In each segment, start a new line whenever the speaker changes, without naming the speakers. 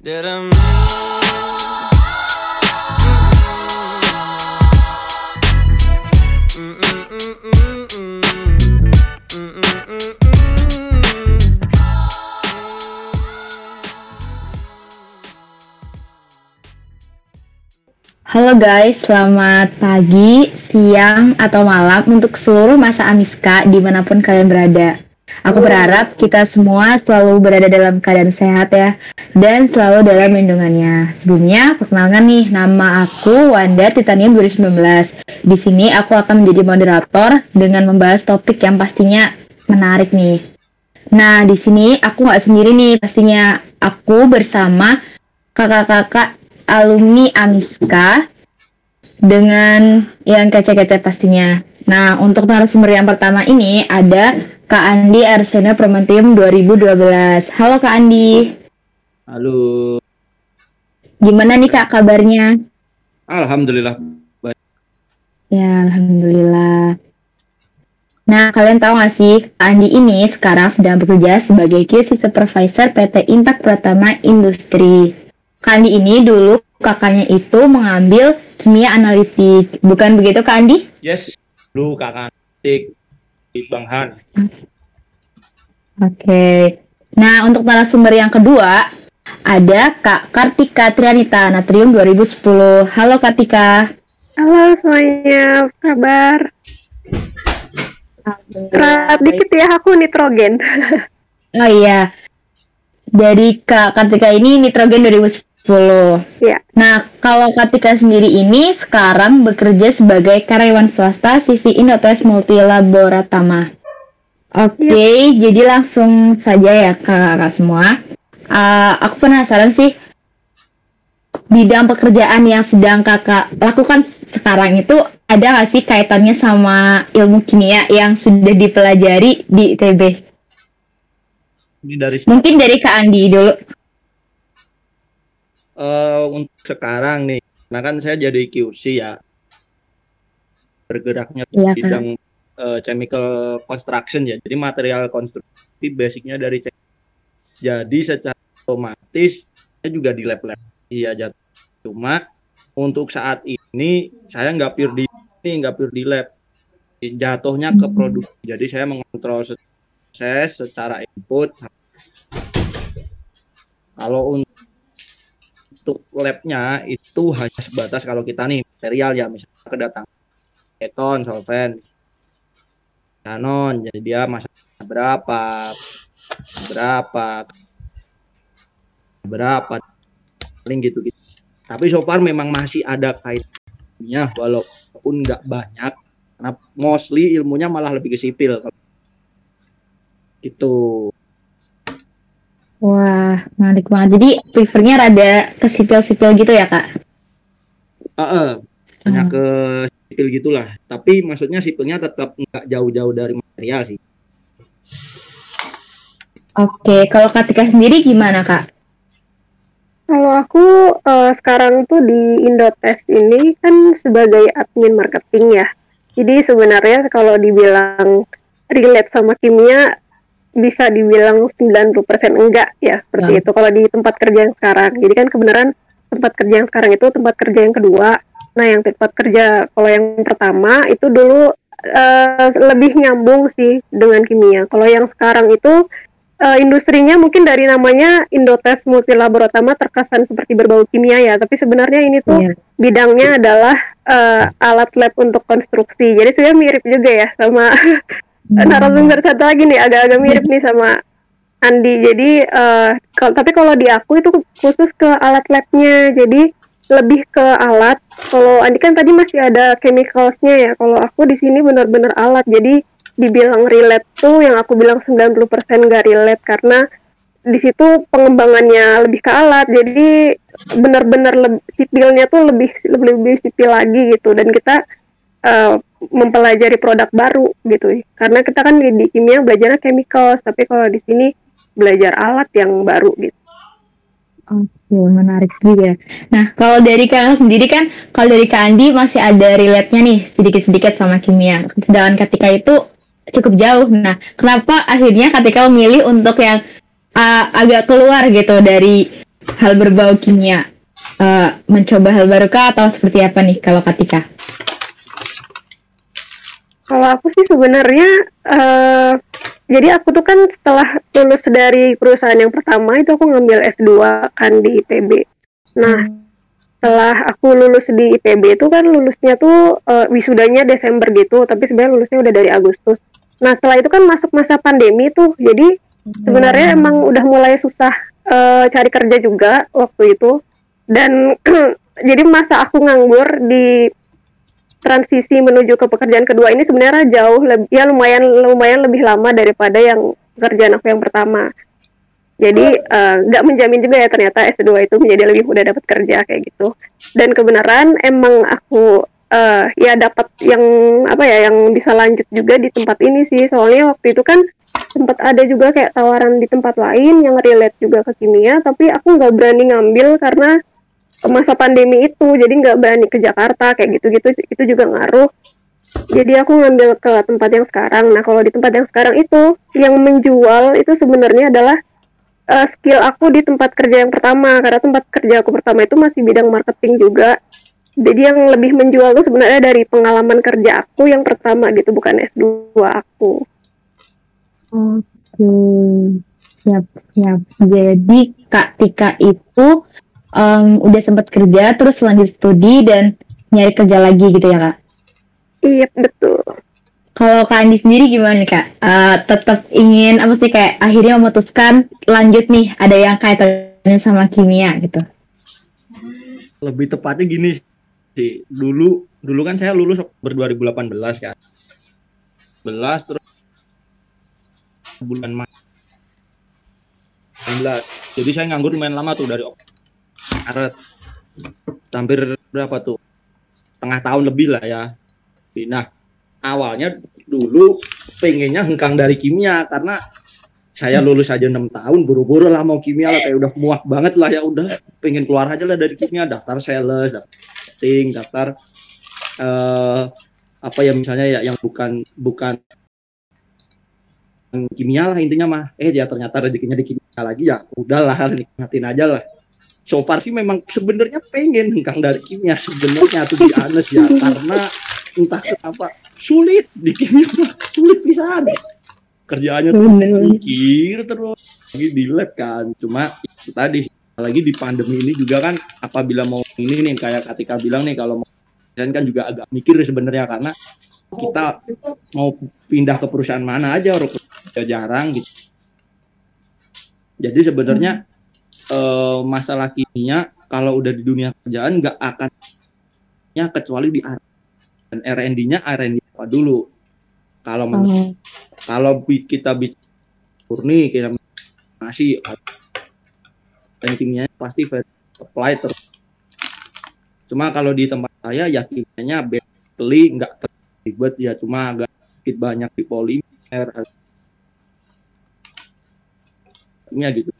Halo guys, selamat pagi, siang, atau malam untuk seluruh masa Amiska di mana pun kalian berada. Aku berharap kita semua selalu berada dalam keadaan sehat ya, dan selalu dalam lindungannya. Sebelumnya, perkenalkan nih, nama aku Wanda Titanium 2019. Di sini aku akan menjadi moderator dengan membahas topik yang pastinya menarik nih. Nah, di sini aku nggak sendiri nih, pastinya aku bersama kakak-kakak alumni Amiska dengan yang kece-kece pastinya. Nah, untuk narasumber yang pertama ini ada Kak Andi Arsena Promentium 2012. Halo Kak Andi.
Halo.
Gimana nih Kak kabarnya?
Alhamdulillah baik.
Ya, Alhamdulillah. Nah, kalian tahu gak sih, Kak Andi ini sekarang sedang bekerja sebagai QC Supervisor PT Impact Pratama Industri. Kandi ini dulu kakaknya itu mengambil kimia analitik, bukan begitu Kak Andi?
Yes, dulu kakak analitik di Bang Han.
Oke. Nah, untuk narasumber yang kedua ada Kak Kartika Trianita Natrium 2010. Halo Kartika.
Halo semuanya, apa kabar? Berat dikit ya aku nitrogen.
oh iya. Dari Kak Kartika ini nitrogen 2010
Ya.
Nah, kalau Katika sendiri ini sekarang bekerja sebagai karyawan swasta CV Indotes Multilaboratama. Oke, okay, ya. jadi langsung saja ya kakak semua. Uh, aku penasaran sih bidang pekerjaan yang sedang kakak lakukan sekarang itu ada nggak sih kaitannya sama ilmu kimia yang sudah dipelajari di ITB?
Ini dari
Mungkin dari Kak Andi dulu
uh, untuk sekarang nih, nah kan saya jadi QC ya, bergeraknya di
iya,
bidang uh, chemical construction ya, jadi material konstruksi basicnya dari jadi secara otomatis saya juga di lab lab ya jatuh. Cuma untuk saat ini saya nggak pure di ini nggak pure di lab, jatuhnya ke produk. Jadi saya mengontrol proses secara input. Kalau untuk untuk labnya itu hanya sebatas kalau kita nih material ya misalnya kedatang keton, solvent, kanon, jadi dia masa berapa, berapa, berapa, paling gitu gitu. Tapi so far memang masih ada kaitannya walaupun nggak banyak karena mostly ilmunya malah lebih ke sipil. Itu.
Wah, menarik banget. Jadi prefernya rada ke sipil-sipil gitu ya, Kak?
Uh, uh, hanya hmm. ke sipil gitulah. Tapi maksudnya sipilnya tetap nggak jauh-jauh dari material sih.
Oke, kalau Katika sendiri gimana, Kak?
Kalau aku uh, sekarang tuh di Indotest ini kan sebagai admin marketing ya. Jadi sebenarnya kalau dibilang relate sama kimia bisa dibilang 90% enggak ya seperti ya. itu kalau di tempat kerja yang sekarang. Jadi kan kebenaran tempat kerja yang sekarang itu tempat kerja yang kedua. Nah, yang tempat kerja kalau yang pertama itu dulu uh, lebih nyambung sih dengan kimia. Kalau yang sekarang itu uh, industrinya mungkin dari namanya Indotes Multilaboratama terkesan seperti berbau kimia ya, tapi sebenarnya ini tuh yeah. bidangnya adalah uh, alat lab untuk konstruksi. Jadi sebenarnya mirip juga ya sama. narasumber satu lagi nih agak-agak mirip nih sama Andi. Jadi uh, kal tapi kalau di aku itu khusus ke alat labnya. Jadi lebih ke alat. Kalau Andi kan tadi masih ada chemicalsnya ya. Kalau aku di sini benar-benar alat. Jadi dibilang relate tuh yang aku bilang 90% gak relate karena di situ pengembangannya lebih ke alat jadi benar-benar sipilnya tuh lebih lebih lebih sipil lagi gitu dan kita uh, mempelajari produk baru gitu karena kita kan di, kimia belajarnya chemicals tapi kalau di sini belajar alat yang baru gitu
Oke, menarik juga. Nah, kalau dari kalian sendiri kan, kalau dari Kak Andi masih ada relate-nya nih, sedikit-sedikit sama kimia. Sedangkan ketika itu cukup jauh. Nah, kenapa akhirnya ketika memilih untuk yang uh, agak keluar gitu dari hal berbau kimia? Uh, mencoba hal baru kah atau seperti apa nih kalau Katika?
Kalau aku sih sebenarnya uh, jadi aku tuh kan setelah lulus dari perusahaan yang pertama itu aku ngambil S2 kan di ITB. Nah, setelah aku lulus di ITB itu kan lulusnya tuh uh, wisudanya Desember gitu, tapi sebenarnya lulusnya udah dari Agustus. Nah, setelah itu kan masuk masa pandemi tuh. Jadi sebenarnya emang udah mulai susah uh, cari kerja juga waktu itu. Dan jadi masa aku nganggur di transisi menuju ke pekerjaan kedua ini sebenarnya jauh lebih ya lumayan lumayan lebih lama daripada yang pekerjaan aku yang pertama. Jadi eh, nggak uh, menjamin juga ya ternyata S2 itu menjadi lebih mudah dapat kerja kayak gitu. Dan kebenaran emang aku uh, ya dapat yang apa ya yang bisa lanjut juga di tempat ini sih. Soalnya waktu itu kan sempat ada juga kayak tawaran di tempat lain yang relate juga ke kimia, tapi aku nggak berani ngambil karena masa pandemi itu. Jadi nggak berani ke Jakarta kayak gitu-gitu itu juga ngaruh. Jadi aku ngambil ke tempat yang sekarang. Nah kalau di tempat yang sekarang itu yang menjual itu sebenarnya adalah uh, skill aku di tempat kerja yang pertama. Karena tempat kerja aku pertama itu masih bidang marketing juga. Jadi yang lebih menjual itu sebenarnya dari pengalaman kerja aku yang pertama gitu bukan S2 aku.
Oke. Siap siap. Jadi Kak Tika itu um, udah sempat kerja terus lanjut studi dan nyari kerja lagi gitu ya kak?
Iya betul.
Kalau Kak Andi sendiri gimana nih Kak? Uh, tetap ingin apa sih kayak akhirnya memutuskan lanjut nih ada yang kaitannya sama kimia gitu?
Lebih tepatnya gini sih. Dulu dulu kan saya lulus ber 2018 kan. 11 terus bulan Maret 19. Jadi saya nganggur lumayan lama tuh dari Maret hampir berapa tuh? Setengah tahun lebih lah ya. Nah awalnya dulu pengennya hengkang dari kimia karena saya lulus aja enam tahun buru-buru lah mau kimia lah kayak udah muak banget lah ya udah pengen keluar aja lah dari kimia. Daftar sales daftar marketing daftar uh, apa ya misalnya ya yang bukan bukan kimia lah intinya mah. Eh ya ternyata rezekinya di kimia lagi ya udahlah nikmatin aja lah so far sih memang sebenarnya pengen hengkang dari kimia sebenarnya tuh di Anes ya. Karena entah kenapa sulit di kimia sulit bisa kerjaannya tuh mikir terus. Lagi di lab kan cuma itu tadi. Lagi di pandemi ini juga kan apabila mau ini nih kayak ketika bilang nih kalau mau dan kan juga agak mikir sebenarnya karena kita mau pindah ke perusahaan mana aja orang jarang gitu. Jadi sebenarnya uh, masalah kimia kalau udah di dunia kerjaan nggak akan ya kecuali di R dan R&D-nya R&D apa dulu? Kalau uh kalau kita bicara murni kita masih dan kimia pasti apply terus cuma kalau di tempat saya ya kimianya beli nggak ribet ya cuma agak sedikit banyak di polimer. Kimia gitu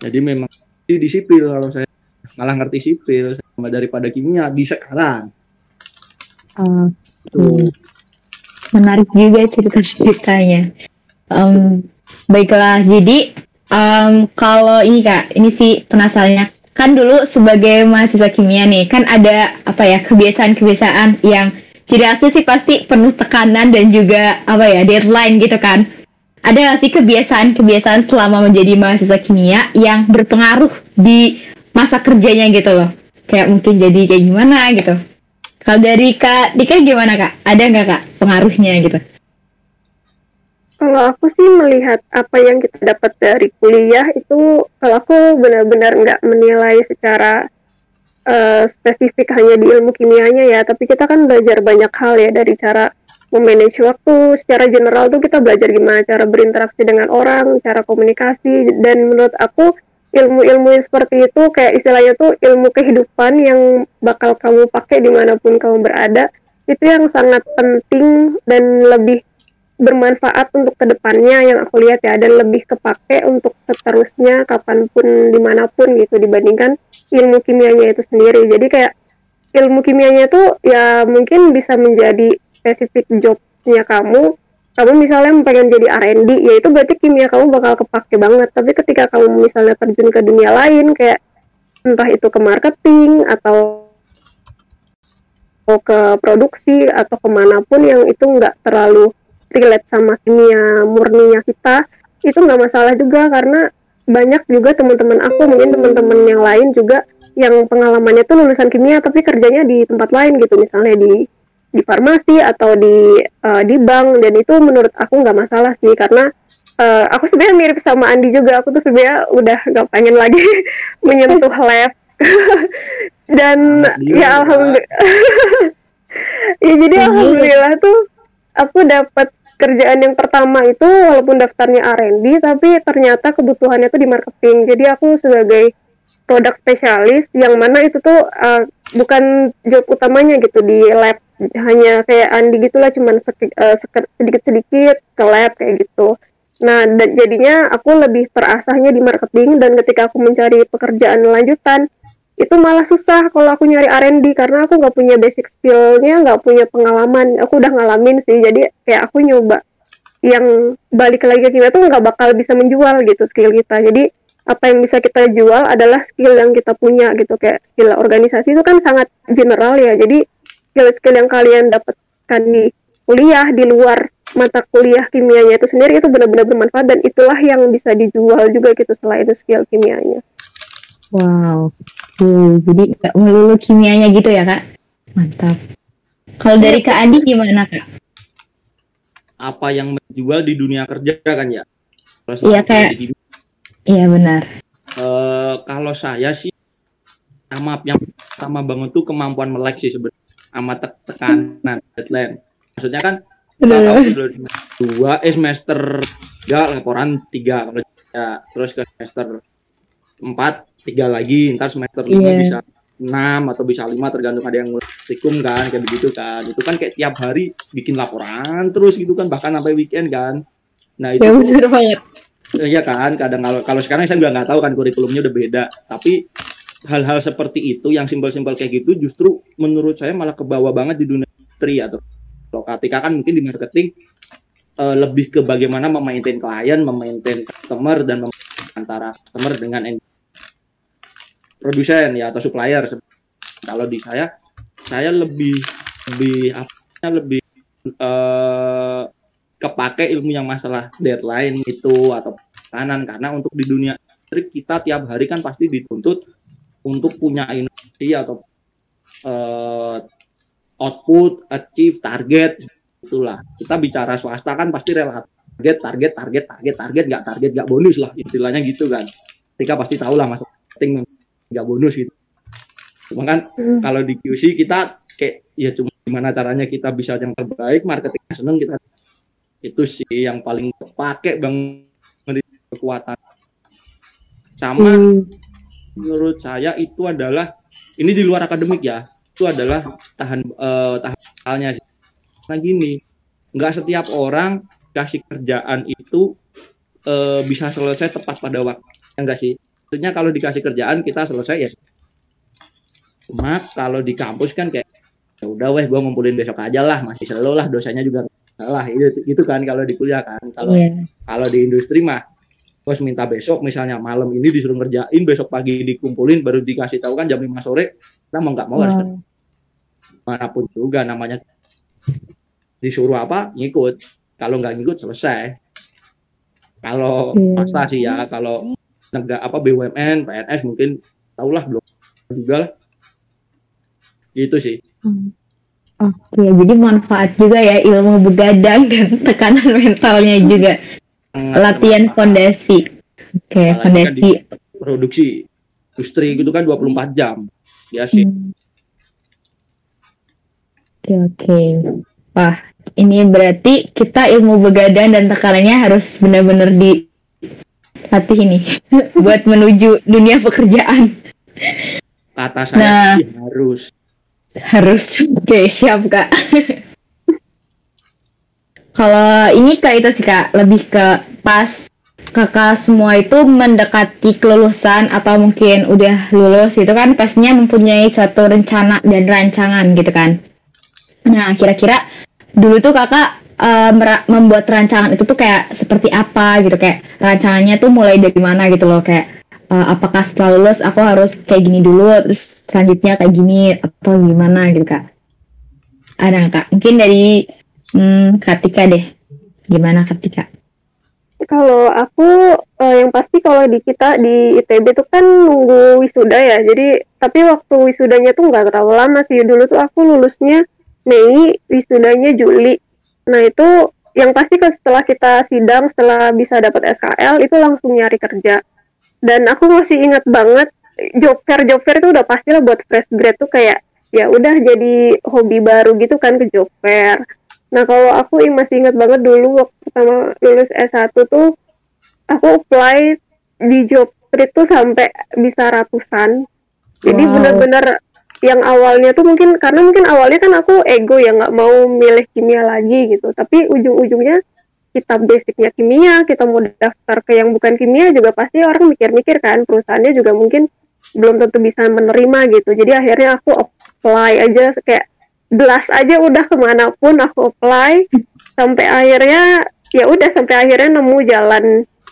jadi memang di sipil kalau saya. Malah ngerti sipil sama daripada kimia di sekarang.
Uh, itu menarik juga cerita ceritanya um, baiklah jadi um, kalau ini kak ini sih penasarannya. Kan dulu sebagai mahasiswa kimia nih kan ada apa ya kebiasaan-kebiasaan yang ciri khasnya sih pasti penuh tekanan dan juga apa ya deadline gitu kan ada nggak sih kebiasaan-kebiasaan selama menjadi mahasiswa kimia yang berpengaruh di masa kerjanya gitu loh? Kayak mungkin jadi kayak gimana gitu. Kalau dari Kak Dika gimana Kak? Ada nggak Kak pengaruhnya gitu?
Kalau aku sih melihat apa yang kita dapat dari kuliah itu, kalau aku benar-benar nggak menilai secara uh, spesifik hanya di ilmu kimianya ya, tapi kita kan belajar banyak hal ya dari cara memanage waktu. Secara general tuh kita belajar gimana cara berinteraksi dengan orang, cara komunikasi dan menurut aku ilmu-ilmu seperti itu kayak istilahnya tuh ilmu kehidupan yang bakal kamu pakai di mana pun kamu berada itu yang sangat penting dan lebih bermanfaat untuk ke depannya yang aku lihat ya dan lebih kepake untuk seterusnya kapan pun di mana pun gitu dibandingkan ilmu kimianya itu sendiri. Jadi kayak ilmu kimianya itu ya mungkin bisa menjadi spesifik jobnya kamu kamu misalnya pengen jadi R&D ya itu berarti kimia kamu bakal kepake banget. Tapi ketika kamu misalnya terjun ke dunia lain kayak entah itu ke marketing atau ke produksi atau ke mana pun yang itu nggak terlalu relate sama kimia murninya kita itu nggak masalah juga. Karena banyak juga teman-teman aku mungkin teman-teman yang lain juga yang pengalamannya tuh lulusan kimia tapi kerjanya di tempat lain gitu. Misalnya di di farmasi atau di uh, di bank. Dan itu menurut aku nggak masalah sih karena uh, aku sebenarnya mirip sama Andi juga. Aku tuh sebenarnya udah nggak pengen lagi menyentuh lab. Dan ya alhamdulillah ya jadi alhamdulillah. tuh aku dapat kerjaan yang pertama itu walaupun daftarnya R&D tapi ternyata kebutuhannya tuh di marketing. Jadi aku sebagai produk spesialis yang mana itu tuh uh, bukan job utamanya gitu di lab hanya kayak Andi gitulah cuman eh, sedikit-sedikit ke lab kayak gitu. Nah, jadinya aku lebih terasahnya di marketing dan ketika aku mencari pekerjaan lanjutan itu malah susah kalau aku nyari R&D karena aku nggak punya basic skillnya, nggak punya pengalaman. Aku udah ngalamin sih, jadi kayak aku nyoba yang balik lagi ke kita tuh nggak bakal bisa menjual gitu skill kita. Jadi apa yang bisa kita jual adalah skill yang kita punya gitu kayak skill organisasi itu kan sangat general ya. Jadi skill-skill yang kalian dapatkan di kuliah di luar mata kuliah kimianya itu sendiri itu benar-benar bermanfaat dan itulah yang bisa dijual juga gitu setelah itu skill kimianya.
Wow, hmm, jadi nggak melulu kimianya gitu ya kak? Mantap. Kalau dari Kak Andi gimana kak?
Apa yang menjual di dunia kerja kan ya?
Iya kayak. Iya benar.
Uh, kalau saya sih sama yang sama banget tuh kemampuan melek sih sebenarnya sama te tekanan deadline. Maksudnya kan kalau dua eh semester tiga laporan tiga ya, terus ke semester empat tiga lagi ntar semester lima yeah. bisa enam atau bisa lima tergantung ada yang multikum kan kayak begitu kan itu kan kayak tiap hari bikin laporan terus gitu kan bahkan sampai weekend kan nah itu ya, bener banget Iya kan, kadang kalau kalau sekarang saya juga nggak tahu kan kurikulumnya udah beda. Tapi hal-hal seperti itu yang simpel-simpel kayak gitu justru menurut saya malah ke bawah banget di dunia industri atau kalau ketika kan mungkin di marketing uh, lebih ke bagaimana memaintain klien, memaintain customer dan antara customer dengan produsen ya atau supplier. Kalau di saya saya lebih lebih apa lebih uh, kepake ilmu yang masalah deadline itu atau kanan karena untuk di dunia kita tiap hari kan pasti dituntut untuk punya inovasi atau uh, output, achieve, target itulah. Kita bicara swasta kan pasti relatif target, target, target, target, target, nggak target, nggak bonus lah istilahnya gitu kan. Kita pasti tahu lah masuk marketing nggak bonus gitu. Cuma kan hmm. kalau di QC kita kayak ya cuma gimana caranya kita bisa yang terbaik, marketing seneng kita itu sih yang paling kepake bang kekuatan. Sama hmm. menurut saya itu adalah ini di luar akademik ya itu adalah tahan uh, tahannya nah gini nggak setiap orang kasih kerjaan itu uh, bisa selesai tepat pada waktu. Enggak sih? Maksudnya kalau dikasih kerjaan kita selesai ya. Cuma kalau di kampus kan kayak ya udah weh gue ngumpulin besok aja lah masih selalu lah dosanya juga salah. Itu itu kan kalau di kuliah kan. Kalau yeah. kalau di industri mah bos minta besok misalnya malam ini disuruh ngerjain besok pagi dikumpulin baru dikasih tahu kan jam 5 sore kita mau nggak mau harus wow. mana pun juga namanya. Disuruh apa? Ngikut. Kalau nggak ngikut selesai. Kalau yeah. sih ya kalau negara apa BUMN PNS mungkin tahulah belum juga lah. Gitu sih.
Hmm. Oke, jadi manfaat juga ya ilmu begadang dan tekanan mentalnya juga latihan fondasi. Oke okay, fondasi.
kan produksi industri gitu kan 24 jam. Ya sih. Hmm.
oke okay, oke. Okay. wah ini berarti kita ilmu begadang dan tekanannya harus benar-benar dilatih ini. Buat menuju dunia pekerjaan.
Kata saya nah, harus.
Harus. Oke okay, siap kak Kalau ini kak itu sih kak. Lebih ke pas kakak semua itu mendekati kelulusan atau mungkin udah lulus itu kan pastinya mempunyai suatu rencana dan rancangan gitu kan. Nah kira-kira dulu tuh kakak uh, membuat rancangan itu tuh kayak seperti apa gitu? Kayak rancangannya tuh mulai dari mana gitu loh? Kayak uh, apakah setelah lulus aku harus kayak gini dulu terus selanjutnya kayak gini atau gimana gitu kak? Ada kak? Mungkin dari hmm, deh. Gimana Katika
kalau aku uh, yang pasti kalau di kita di ITB tuh kan nunggu wisuda ya. Jadi tapi waktu wisudanya tuh nggak terlalu lama sih. Dulu tuh aku lulusnya Mei wisudanya Juli. Nah itu yang pasti kan setelah kita sidang setelah bisa dapat SKL itu langsung nyari kerja. Dan aku masih ingat banget job fair job fair itu udah pasti lah buat fresh grad tuh kayak ya udah jadi hobi baru gitu kan ke job fair nah kalau aku masih ingat banget dulu waktu pertama lulus S1 tuh aku apply di job fair itu sampai bisa ratusan jadi wow. bener-bener yang awalnya tuh mungkin karena mungkin awalnya kan aku ego ya nggak mau milih kimia lagi gitu tapi ujung-ujungnya kita basicnya kimia, kita mau daftar ke yang bukan kimia juga pasti orang mikir-mikir kan, perusahaannya juga mungkin belum tentu bisa menerima gitu. Jadi akhirnya aku apply aja kayak belas aja udah ke mana pun aku apply sampai akhirnya ya udah sampai akhirnya nemu jalan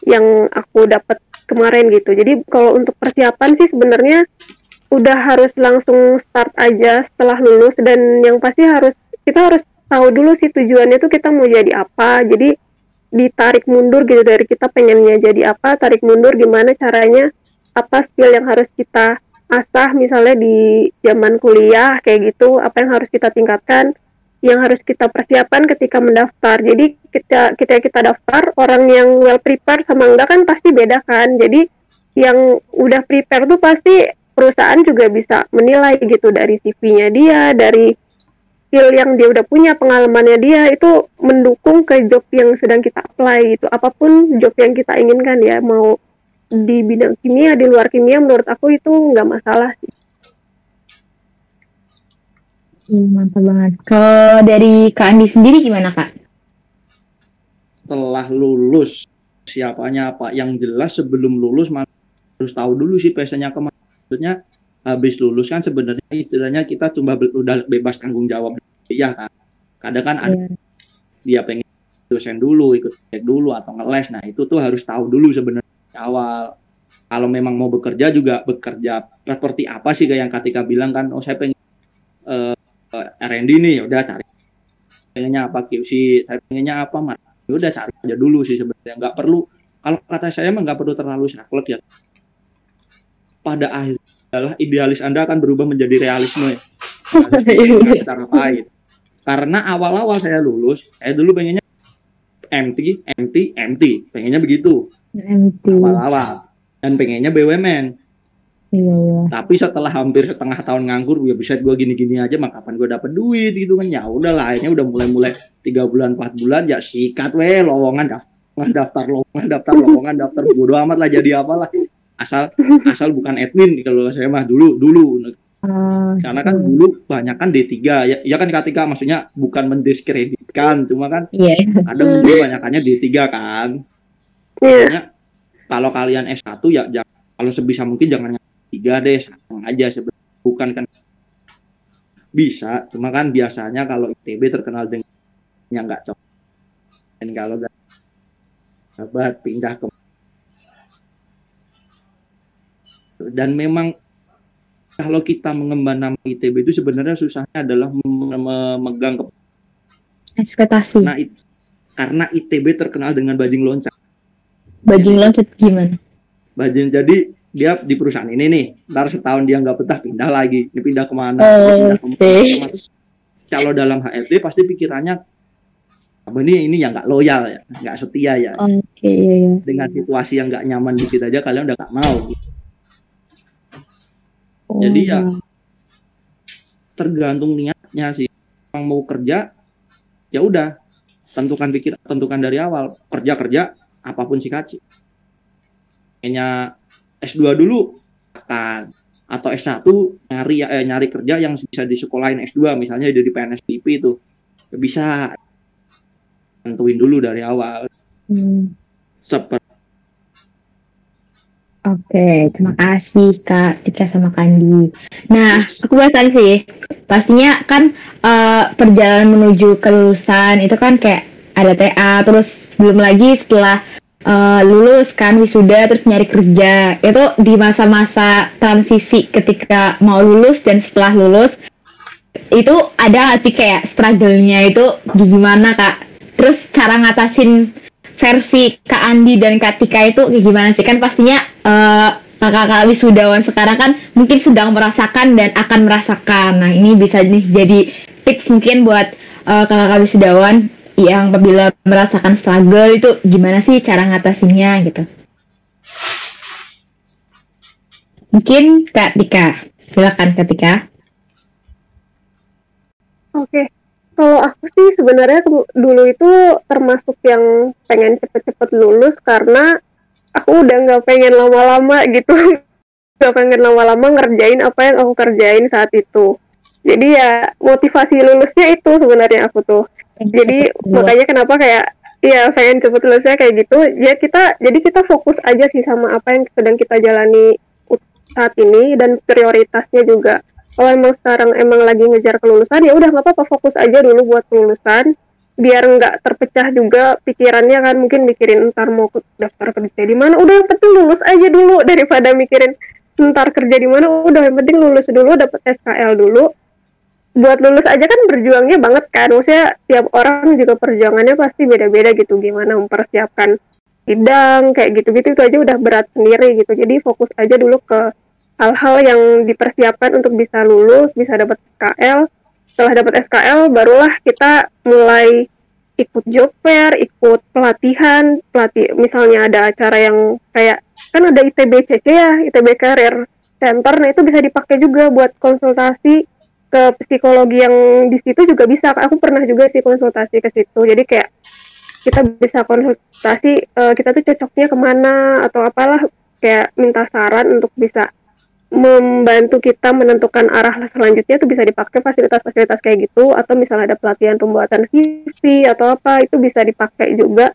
yang aku dapat kemarin gitu. Jadi kalau untuk persiapan sih sebenarnya udah harus langsung start aja setelah lulus dan yang pasti harus kita harus tahu dulu sih tujuannya tuh kita mau jadi apa. Jadi ditarik mundur gitu dari kita pengennya jadi apa tarik mundur gimana caranya apa skill yang harus kita asah misalnya di zaman kuliah kayak gitu apa yang harus kita tingkatkan yang harus kita persiapkan ketika mendaftar jadi kita kita kita daftar orang yang well prepare sama enggak kan pasti beda kan jadi yang udah prepare tuh pasti perusahaan juga bisa menilai gitu dari CV-nya dia dari skill yang dia udah punya, pengalamannya dia itu mendukung ke job yang sedang kita apply gitu. Apa pun job yang kita inginkan ya, mau di bidang kimia, di luar kimia, menurut aku itu nggak masalah sih.
Hmm, mantap banget. Kalau dari Kak Andi sendiri gimana Kak?
Setelah lulus, siapanya apa? Yang jelas sebelum lulus harus tahu dulu sih pesannya ke mana. Maksudnya habis lulus kan sebenarnya istilahnya kita cuma be udah bebas tanggung jawab ya kan kadang kan yeah. ada iya. dia pengen dosen dulu ikut cek dulu atau ngeles nah itu tuh harus tahu dulu sebenarnya awal. Kalau memang mau bekerja juga bekerja seperti apa sih kayak yang ketika bilang kan oh saya pengen uh, eh, R&D nih udah cari. Pengennya apa QC saya pengennya apa mas? Ya udah cari aja dulu sih sebenarnya. Nggak perlu. Kalau kata saya mah nggak perlu terlalu saklek ya. Pada akhir adalah idealis Anda akan berubah menjadi realisme ya. secara pahit. Karena awal-awal saya lulus, saya dulu pengennya MT, MT, MT, pengennya begitu. Awal-awal dan pengennya BUMN. Iya, iya. Tapi setelah hampir setengah tahun nganggur, ya bisa gue gini-gini aja, maka kapan gue dapet duit gitu kan? Ya udah lah, akhirnya udah mulai-mulai tiga bulan, empat bulan, ya sikat weh lowongan daftar, daftar lowongan, daftar lowongan, daftar bodo amat lah jadi apalah asal asal bukan admin kalau saya mah dulu dulu uh, karena kan uh. dulu banyak kan D3 ya, ya kan ketika maksudnya bukan mendiskreditkan cuma kan yeah. ada dulu banyakannya D3 kan yeah. kalau kalian S1 ya jangan, kalau sebisa mungkin jangan tiga deh sama aja sebenarnya bukan kan bisa cuma kan biasanya kalau ITB terkenal dengan yang nggak cocok dan kalau sahabat pindah ke dan memang kalau kita mengemban nama ITB itu sebenarnya susahnya adalah memegang
ekspektasi.
Nah, it, karena ITB terkenal dengan bajing loncat.
Bajing loncat gimana?
Bajing jadi dia di perusahaan ini nih, ntar setahun dia nggak betah pindah lagi, ini pindah ke mana? Oh, pindah ke mana? Okay. kalau dalam HRD pasti pikirannya kamu ini ini yang nggak loyal ya, nggak setia ya.
Oke. Okay, iya, iya.
Dengan situasi yang nggak nyaman dikit aja kalian udah nggak mau. Gitu. Oh. Jadi ya tergantung niatnya sih. Yang mau kerja ya udah tentukan pikir tentukan dari awal kerja kerja apa pun sih kaci. Kayaknya S2 dulu akan atau S1 nyari eh, nyari kerja yang bisa di sekolahin S2 misalnya jadi PNSDP itu ya bisa tentuin dulu dari awal. Hmm. Seperti
Oke, terima kasih Kak Tika sama Kandi. Nah, aku bahas tadi sih, pastinya kan uh, perjalanan menuju kelulusan itu kan kayak ada TA terus belum lagi setelah uh, lulus kan wisuda terus nyari kerja. Itu di masa-masa transisi ketika mau lulus dan setelah lulus itu ada sih kayak struggle-nya itu? Gimana kak? Terus cara ngatasin versi Kak Andi dan Kak Tika itu gimana sih? Kan pastinya uh, kakak-kakak wisudawan sekarang kan mungkin sedang merasakan dan akan merasakan. Nah ini bisa nih jadi tips mungkin buat uh, kakak-kakak wisudawan yang apabila merasakan struggle itu gimana sih cara ngatasinnya gitu. Mungkin Kak Tika. Silakan Kak Tika.
Oke, kalau aku sih sebenarnya dulu itu termasuk yang pengen cepet-cepet lulus karena aku udah nggak pengen lama-lama gitu, nggak pengen lama-lama ngerjain apa yang aku kerjain saat itu. Jadi ya motivasi lulusnya itu sebenarnya aku tuh jadi makanya kenapa kayak Iya, pengen cepet lulusnya kayak gitu. Ya kita, jadi kita fokus aja sih sama apa yang sedang kita jalani saat ini dan prioritasnya juga. Kalau emang sekarang emang lagi ngejar kelulusan, ya udah nggak apa-apa fokus aja dulu buat kelulusan, biar nggak terpecah juga pikirannya kan mungkin mikirin ntar mau daftar kerja di mana. Udah yang penting lulus aja dulu daripada mikirin ntar kerja di mana. Udah yang penting lulus dulu, dapat SKL dulu buat lulus aja kan berjuangnya banget kan. Maksudnya tiap orang juga perjuangannya pasti beda-beda gitu. Gimana mempersiapkan sidang kayak gitu-gitu itu aja udah berat sendiri gitu. Jadi fokus aja dulu ke hal-hal yang dipersiapkan untuk bisa lulus bisa dapat SKL setelah dapat SKL barulah kita mulai ikut job fair ikut pelatihan pelatih misalnya ada acara yang kayak kan ada ITBCC ya ITB Career Center. Nah itu bisa dipakai juga buat konsultasi ke psikologi yang di situ juga bisa aku pernah juga sih konsultasi ke situ. Jadi kayak kita bisa konsultasi uh, kita tuh cocoknya ke mana atau apalah kayak minta saran untuk bisa membantu kita menentukan arah selanjutnya itu bisa dipakai fasilitas-fasilitas kayak gitu atau misalnya ada pelatihan pembuatan CV atau apa itu bisa dipakai juga.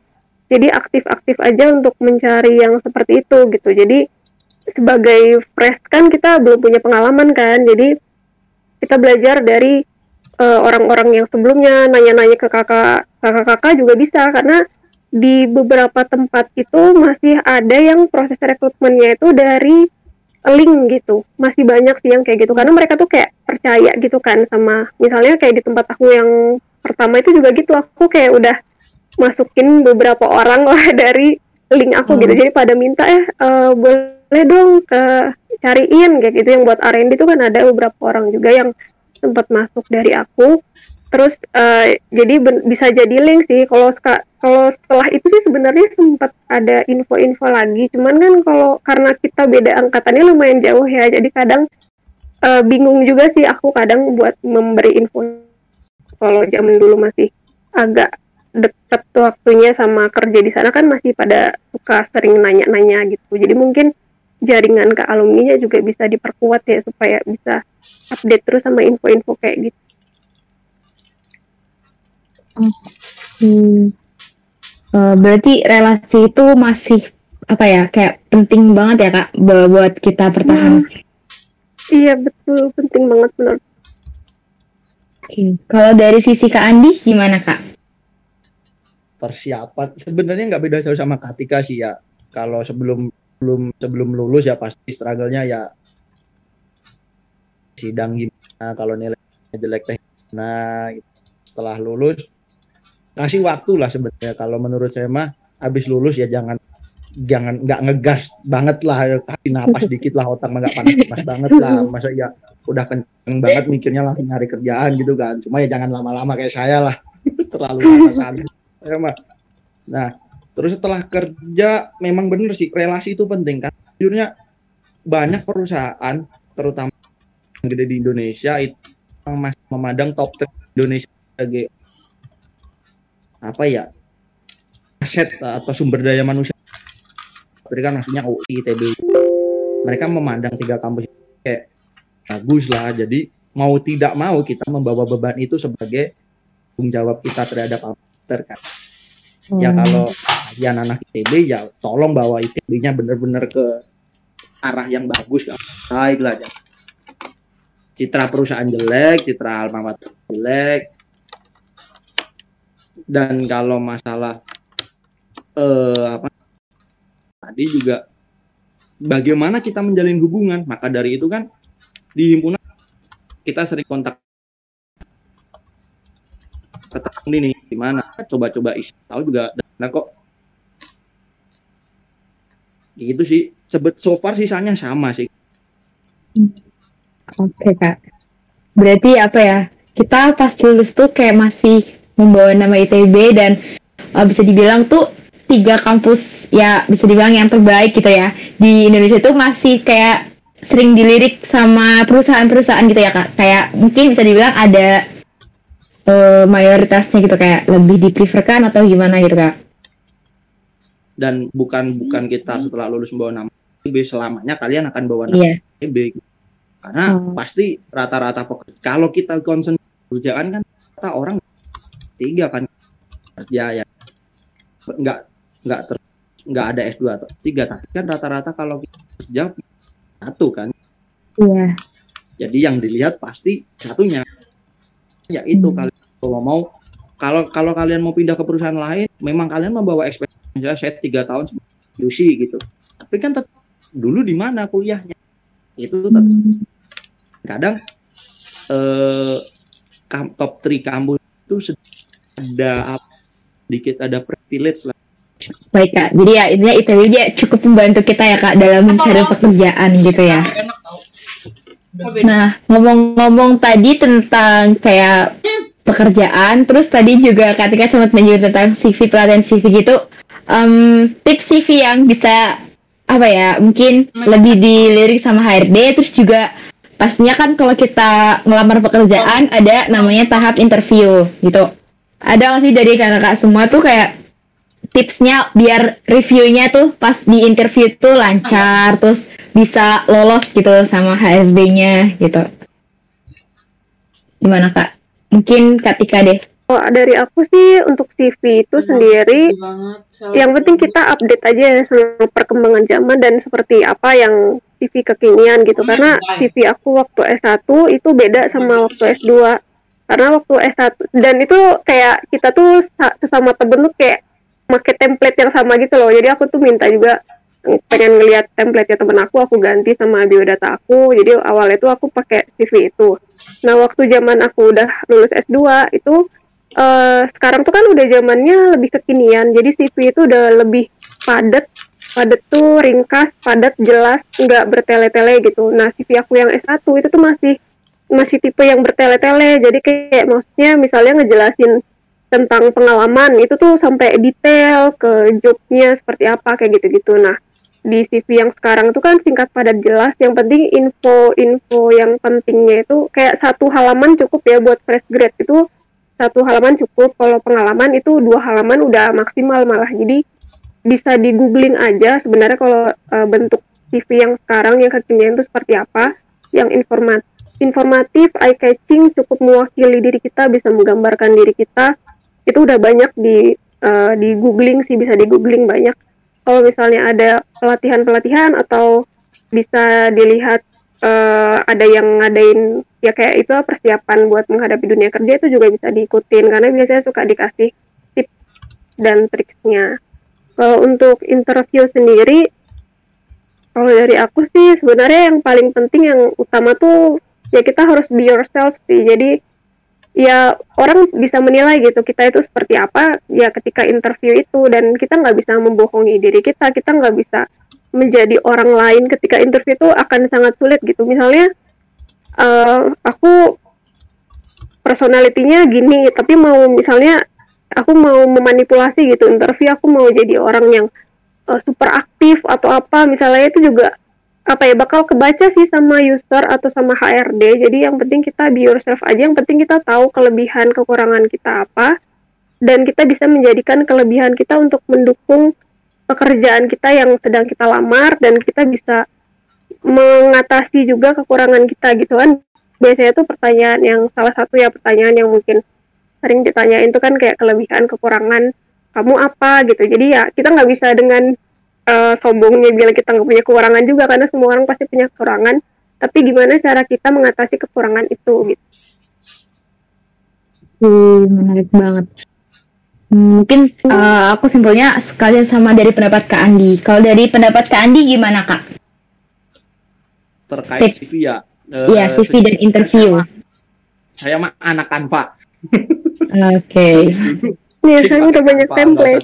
Jadi aktif-aktif aja untuk mencari yang seperti itu gitu. Jadi sebagai fresh kan kita belum punya pengalaman kan. Jadi kita belajar dari uh, orang-orang yang sebelumnya nanya-nanya ke kakak kakak-kakak juga bisa karena di beberapa tempat itu masih ada yang proses rekrutmennya itu dari link gitu masih banyak sih yang kayak gitu karena mereka tuh kayak percaya gitu kan sama misalnya kayak di tempat aku yang pertama itu juga gitu aku kayak udah masukin beberapa orang lah dari link aku gitu. hmm. gitu jadi pada minta ya uh, boleh dong ke cariin kayak gitu. Yang buat R&D itu kan ada beberapa orang juga yang sempat masuk dari aku. Terus uh, jadi bisa jadi link sih. Kalau kalau setelah itu sih sebenarnya sempat ada info-info lagi. Cuman kan kalau karena kita beda angkatannya lumayan jauh ya. Jadi kadang uh, bingung juga sih aku kadang buat memberi info. Kalau zaman dulu masih agak deket waktunya sama kerja di sana kan masih pada suka sering nanya-nanya gitu. Jadi mungkin jaringan ke alumni juga bisa diperkuat ya supaya bisa update terus sama info-info kayak gitu.
Hmm. Uh, berarti relasi itu masih apa ya kayak penting banget ya kak buat kita bertahan. Hmm.
Iya betul penting banget benar.
Okay. Kalau dari sisi kak Andi gimana kak?
Persiapan sebenarnya nggak beda jauh sama Katika sih ya. Kalau sebelum sebelum sebelum lulus ya pasti struggle-nya ya sidang gimana kalau nilai jelek teh nah gitu. setelah lulus kasih waktu lah sebenarnya. Kalau menurut saya mah habis lulus ya jangan jangan nggak ngegas banget lah. Kasih napas dikit lah otak nggak panas banget lah. Masa ya udah kenceng banget mikirnya langsung nyari kerjaan gitu kan. Cuma ya jangan lama-lama kayak saya lah. Terlalu lama saat saya mah nah Terus setelah kerja memang benar sih relasi itu penting kan. Jujurnya banyak perusahaan terutama yang gede di Indonesia itu masih memandang top 10 Indonesia sebagai apa ya aset atau sumber daya manusia. Tapi kan maksudnya UI, ITB. Mereka memandang tiga kampus kayak bagus lah. Jadi mau tidak mau kita membawa beban itu sebagai tanggung jawab kita terhadap komputer kan. Ya hmm. kalau ya anak ITB ya tolong bawa ITB-nya bener-bener ke arah yang bagus ya. Baik lah. Ya. Citra perusahaan jelek, citra alma mater jelek. dan kalau masalah eh, apa tadi juga bagaimana kita menjalin hubungan maka dari itu kan di himpunan kita sering kontak ketemu ini gimana coba-coba isi tahu juga nah kok gitu sih sebet so far sisanya sama sih
Oke kak. Berarti apa ya? Kita pas lulus tuh kayak masih membawa nama ITB dan uh, bisa dibilang tuh tiga kampus ya bisa dibilang yang terbaik gitu ya di Indonesia tuh masih kayak sering dilirik sama perusahaan-perusahaan gitu ya kak. Kayak mungkin bisa dibilang ada uh, mayoritasnya gitu kayak lebih dipreferkan atau gimana gitu kak?
Dan bukan bukan kita setelah lulus membawa nama ITB selamanya kalian akan bawa nama
Iya.
ITB karena
Oh.
pasti rata-rata pekerja kalau kita concern pekerjaan kan rata orang tiga kan kerja ya nggak nggak ter nggak ada S2 atau tiga tapi kan rata-rata kalau kita kerja satu kan
Iya.
jadi yang dilihat pasti satunya ya itu
Hmm.
kalian kalau mau kalau kalau kalian mau pindah ke perusahaan lain memang kalian membawa ekspektasi misalnya saya tiga tahun sebagai UC gitu. Tapi kan tetap dulu di mana kuliahnya? Itu tetap
Hmm.
kadang eh top 3 kampus itu ada apa dikit ada privilege lah.
Baik kak. Jadi ya intinya ITB dia cukup membantu kita ya kak dalam mencari pekerjaan gitu ya. Nah, ngomong-ngomong tadi tentang kayak pekerjaan, terus tadi juga ketika sempat menyebut tentang CV pelatihan CV gitu, em, tips CV yang bisa apa ya, mungkin lebih dilirik sama HRD, terus juga pastinya kan kalau kita ngelamar pekerjaan ada namanya tahap interview gitu. Ada nggak sih dari kakak semua tuh kayak tipsnya biar reviewnya tuh pas di interview tuh lancar, terus bisa lolos gitu sama HRD-nya gitu. Gimana kak? Mungkin Kak Tika deh.
Oh, dari aku sih untuk CV itu sendiri yang penting kita update aja sama perkembangan zaman dan seperti apa yang CV kekinian gitu. Karena CV aku waktu S1 itu beda sama waktu S2 karena waktu S1 dan itu kayak kita tuh sa- sesama temen tuh kayak make template yang sama gitu loh. Jadi aku tuh minta juga pengen ngelihat template temen aku aku ganti sama biodata aku. Jadi awalnya tuh aku pakai CV itu. Nah waktu zaman aku udah lulus S2 itu eh, sekarang tuh kan udah zamannya lebih kekinian. Jadi CV itu udah lebih padat. Padat tuh ringkas padat jelas nggak bertele-tele gitu. Nah CV aku yang S1 itu tuh masih masih tipe yang bertele-tele. Jadi kayak maksudnya misalnya ngejelasin tentang pengalaman itu tuh sampai detail ke jobnya seperti apa kayak gitu-gitu. Nah di CV yang sekarang tuh kan singkat padat jelas. Yang penting info-info yang pentingnya itu kayak satu halaman cukup ya buat fresh grade. Itu satu halaman cukup. Kalau pengalaman itu dua halaman udah maksimal malah. Jadi bisa di googling aja sebenarnya kalau eh, bentuk CV yang sekarang yang kekinian itu seperti apa. Yang informat informatif eye catching cukup mewakili diri kita bisa menggambarkan diri kita. Itu udah banyak di eh, di googling sih bisa di googling banyak. Kalau misalnya ada pelatihan-pelatihan atau bisa dilihat eh, ada yang ngadain ya kayak itu persiapan buat menghadapi dunia kerja itu juga bisa diikutin karena biasanya suka dikasih tips dan triknya. Kalau untuk interview sendiri, kalau dari aku sih sebenarnya yang paling penting yang utama tuh ya kita harus be yourself sih. Jadi ya orang bisa menilai gitu kita itu seperti apa ya ketika interview itu dan kita nggak bisa membohongi diri kita kita nggak bisa menjadi orang lain ketika interview itu akan sangat sulit gitu. Misalnya eh, aku personalitinya gini tapi mau misalnya aku mau memanipulasi gitu interview aku mau jadi orang yang eh, super aktif atau apa misalnya itu juga apa ya bakal kebaca sih sama user atau sama HRD jadi yang penting kita be yourself aja yang penting kita tahu kelebihan kekurangan kita apa dan kita bisa menjadikan kelebihan kita untuk mendukung pekerjaan kita yang sedang kita lamar dan kita bisa mengatasi juga kekurangan kita gitu kan. Biasanya tuh pertanyaan yang salah satu ya pertanyaan yang mungkin sering ditanyain tuh kan kayak kelebihan kekurangan kamu apa? gitu. Jadi ya kita nggak bisa dengan eh, sombongnya bilang kita nggak punya kekurangan juga karena semua orang pasti punya kekurangan. Tapi gimana cara kita mengatasi kekurangan itu gitu.
Hmm, menarik banget. Mungkin uh, aku simpulnya sekalian sama dari pendapat Kak Andi. Kalau dari pendapat Kak Andi gimana Kak?
Terkait CV ya?
Iya, uh, CV dan interview.
Saya mah anak kanva.
Oke.
Iya, saya udah banyak template.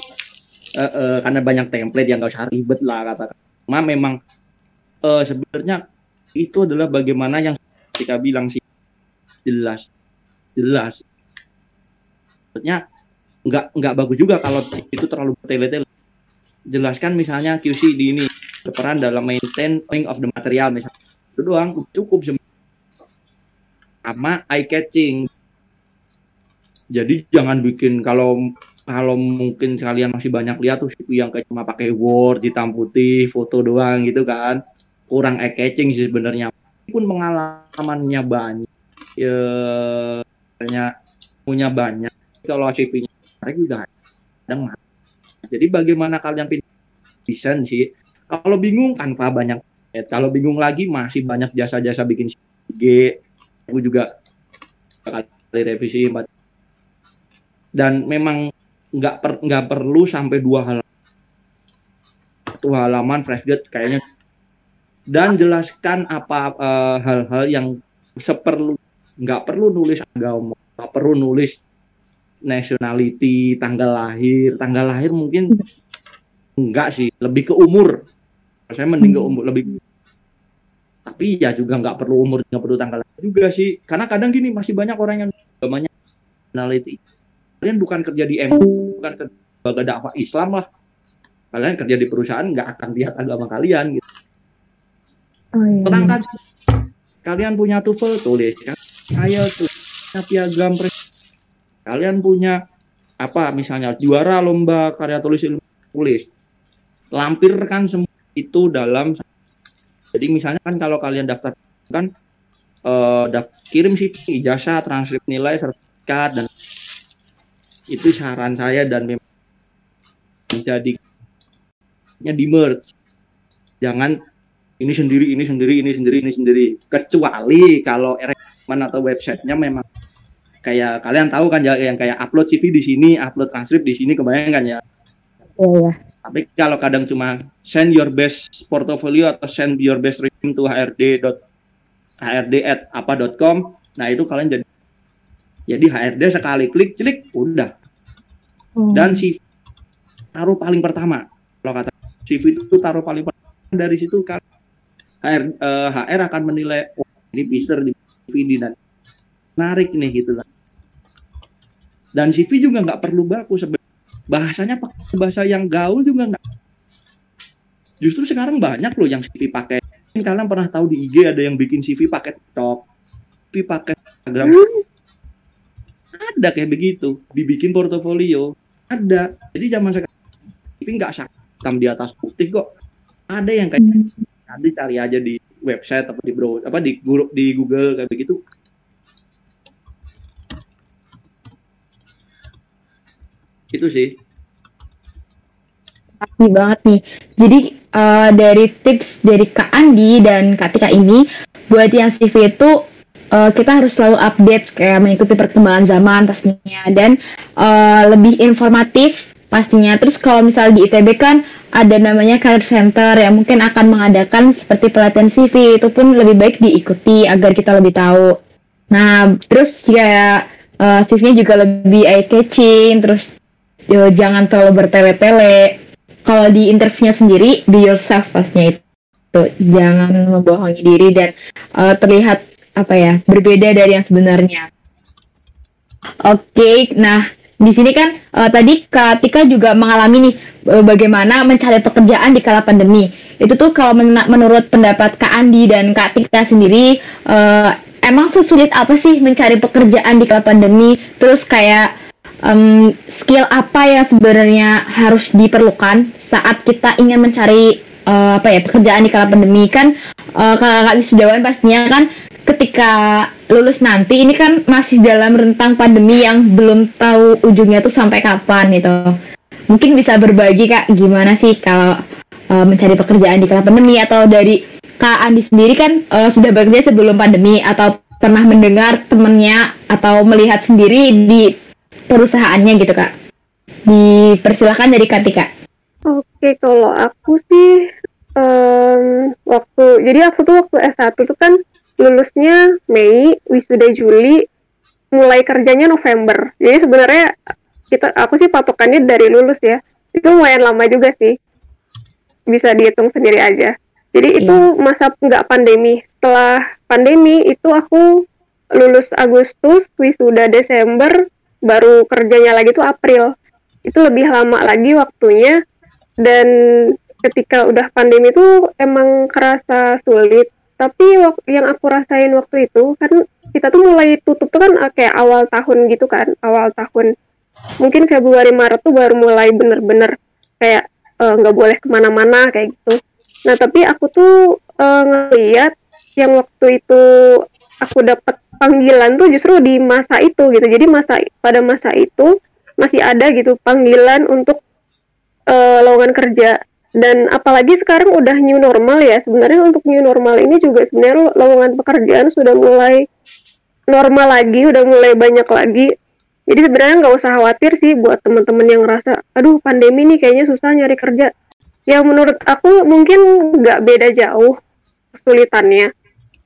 Uh, uh, karena banyak template yang gak usah ribet lah kata. Cuma memang uh, sebenarnya itu adalah bagaimana yang ketika bilang sih jelas jelas. Sebenarnya nggak nggak bagus juga kalau itu terlalu bertele-tele jelaskan misalnya QC di ini berperan dalam maintain of the material misalnya itu doang cukup sama eye catching. Jadi jangan bikin kalau kalau mungkin kalian masih banyak lihat tuh yang kayak cuma pakai Word hitam putih foto doang gitu kan. Kurang eye catching sih sebenarnya. Pun pengalamannya banyak ya punya banyak kalau CV-nya mereka juga kadang jadi bagaimana kalian pilih desain sih? Kalau bingung Canva banyak. Ya, kalau bingung lagi masih banyak jasa-jasa bikin CG aku juga kali revisi dan memang nggak per, nggak perlu sampai dua halaman satu halaman fresh grade kayaknya. Dan jelaskan apa uh, hal-hal yang seperlu nggak perlu nulis nggak perlu nulis nationality, tanggal lahir, tanggal lahir mungkin enggak sih, lebih ke umur. Saya mending ke umur lebih. Tapi ya juga nggak perlu umur, nggak perlu tanggal lahir juga sih. Karena kadang gini masih banyak orang yang agamanya nationality. Kalian bukan kerja di M, bukan kerja sebagai dakwah Islam lah. Kalian kerja di perusahaan nggak akan lihat agama kalian gitu. Oh, iya. Kalian punya TOEFL tulis kan. Ayo tuh piagam presiden kalian punya apa misalnya juara lomba karya tulis ilmu tulis. Lampirkan semua itu dalam jadi misalnya kan kalau kalian daftar kan uh, daftar, kirim sih ijazah transkrip nilai sertifikat dan itu saran saya dan memang menjadi di merge. Jangan ini sendiri ini sendiri ini sendiri ini sendiri. Kecuali kalau rekrutmen atau websitenya memang kayak kalian tahu kan ya yang kayak upload CV di sini, upload transkrip di sini kebayang ya.
Iya.
Tapi kalau kadang cuma send your best portfolio atau send your best resume to hrd hrd at apa.com, nah itu kalian jadi jadi HRD sekali klik klik udah. Hmm. Dan CV taruh paling pertama. Kalau kata CV itu taruh paling pertama dari situ kan HR, uh, HR akan menilai oh, ini bisa di CV dan menarik nih gitu lah dan CV juga nggak perlu baku bahasanya pakai bahasa yang gaul juga nggak justru sekarang banyak loh yang CV pakai. Kalian pernah tahu di IG ada yang bikin CV pakai TikTok CV pakai Instagram. Ada kayak begitu. Dibikin portofolio. Ada. Jadi zaman sekarang CV nggak hitam di atas putih kok. Ada yang kayak hmm. nanti cari aja di website atau di bro apa di grup di Google kayak begitu itu sih
Pasti banget nih. Jadi uh, dari tips dari Kak Andi dan Kak Tika ini, buat yang CV itu uh, kita harus selalu update kayak mengikuti perkembangan zaman pastinya dan uh, lebih informatif pastinya. Terus kalau misal di ITB kan ada namanya career center yang mungkin akan mengadakan seperti pelatihan CV itu pun lebih baik diikuti agar kita lebih tahu. Nah, terus ya uh, CV-nya juga lebih eye catching, terus yo, jangan terlalu bertele-tele kalau di interviewnya sendiri be yourself pastinya itu jangan membohongi diri dan uh, terlihat apa ya berbeda dari yang sebenarnya oke okay, nah di sini kan uh, tadi Kak Tika juga mengalami nih uh, bagaimana mencari pekerjaan di kala pandemi. Itu tuh kalau men menurut pendapat Kak Andi dan Kak Tika sendiri uh, emang sesulit apa sih mencari pekerjaan di kala pandemi? Terus kayak um, skill apa yang sebenarnya harus diperlukan saat kita ingin mencari uh, apa ya pekerjaan di kala pandemi? Kan uh, kakak wisudawan pastinya kan ketika lulus nanti ini kan masih dalam rentang pandemi yang belum tahu ujungnya tuh sampai kapan gitu. Mungkin bisa berbagi kak gimana sih kalau uh, mencari pekerjaan di kala pandemi? Atau dari kak Andi sendiri kan uh, sudah bekerja sebelum pandemi atau pernah mendengar temennya atau melihat sendiri di perusahaannya gitu kak? Dipersilakan dari Katika.
Oke, kalau aku sih um, waktu jadi aku tuh waktu S1 tuh kan lulusnya Mei, wisuda Juli, mulai kerjanya November. Jadi sebenarnya kita aku sih patokannya dari lulus ya. Itu lumayan lama juga sih. Bisa dihitung sendiri aja. Jadi itu iya. masa nggak pandemi. Setelah pandemi itu aku lulus Agustus, wisuda Desember, baru kerjanya lagi tuh April. Itu lebih lama lagi waktunya dan ketika udah pandemi itu emang kerasa sulit. Tapi yang aku rasain waktu itu kan kita tuh mulai tutup tuh kan ah, kayak awal tahun gitu kan, awal tahun. Mungkin Februari Maret tuh baru mulai bener-bener kayak eh, nggak uh, boleh ke mana-mana kayak gitu. Nah tapi aku tuh uh, ngeliat yang waktu itu aku dapat panggilan tuh justru di masa itu gitu. Jadi masa pada masa itu masih ada gitu panggilan untuk uh, lowongan kerja. Dan apalagi sekarang udah new normal ya. Sebenarnya untuk new normal ini juga sebenarnya lowongan pekerjaan sudah mulai normal lagi udah mulai banyak lagi. Jadi sebenarnya nggak usah khawatir sih buat teman-teman yang ngerasa aduh pandemi nih kayaknya susah nyari kerja. Ya menurut aku mungkin nggak beda jauh kesulitannya.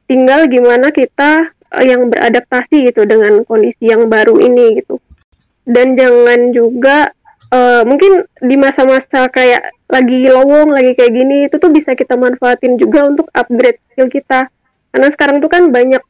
Tinggal gimana kita yang beradaptasi gitu dengan kondisi yang baru ini gitu. Dan jangan juga uh, mungkin di masa-masa kayak lagi lowong lagi kayak gini itu tuh bisa kita manfaatin juga untuk upgrade skill kita. Karena sekarang tuh kan banyak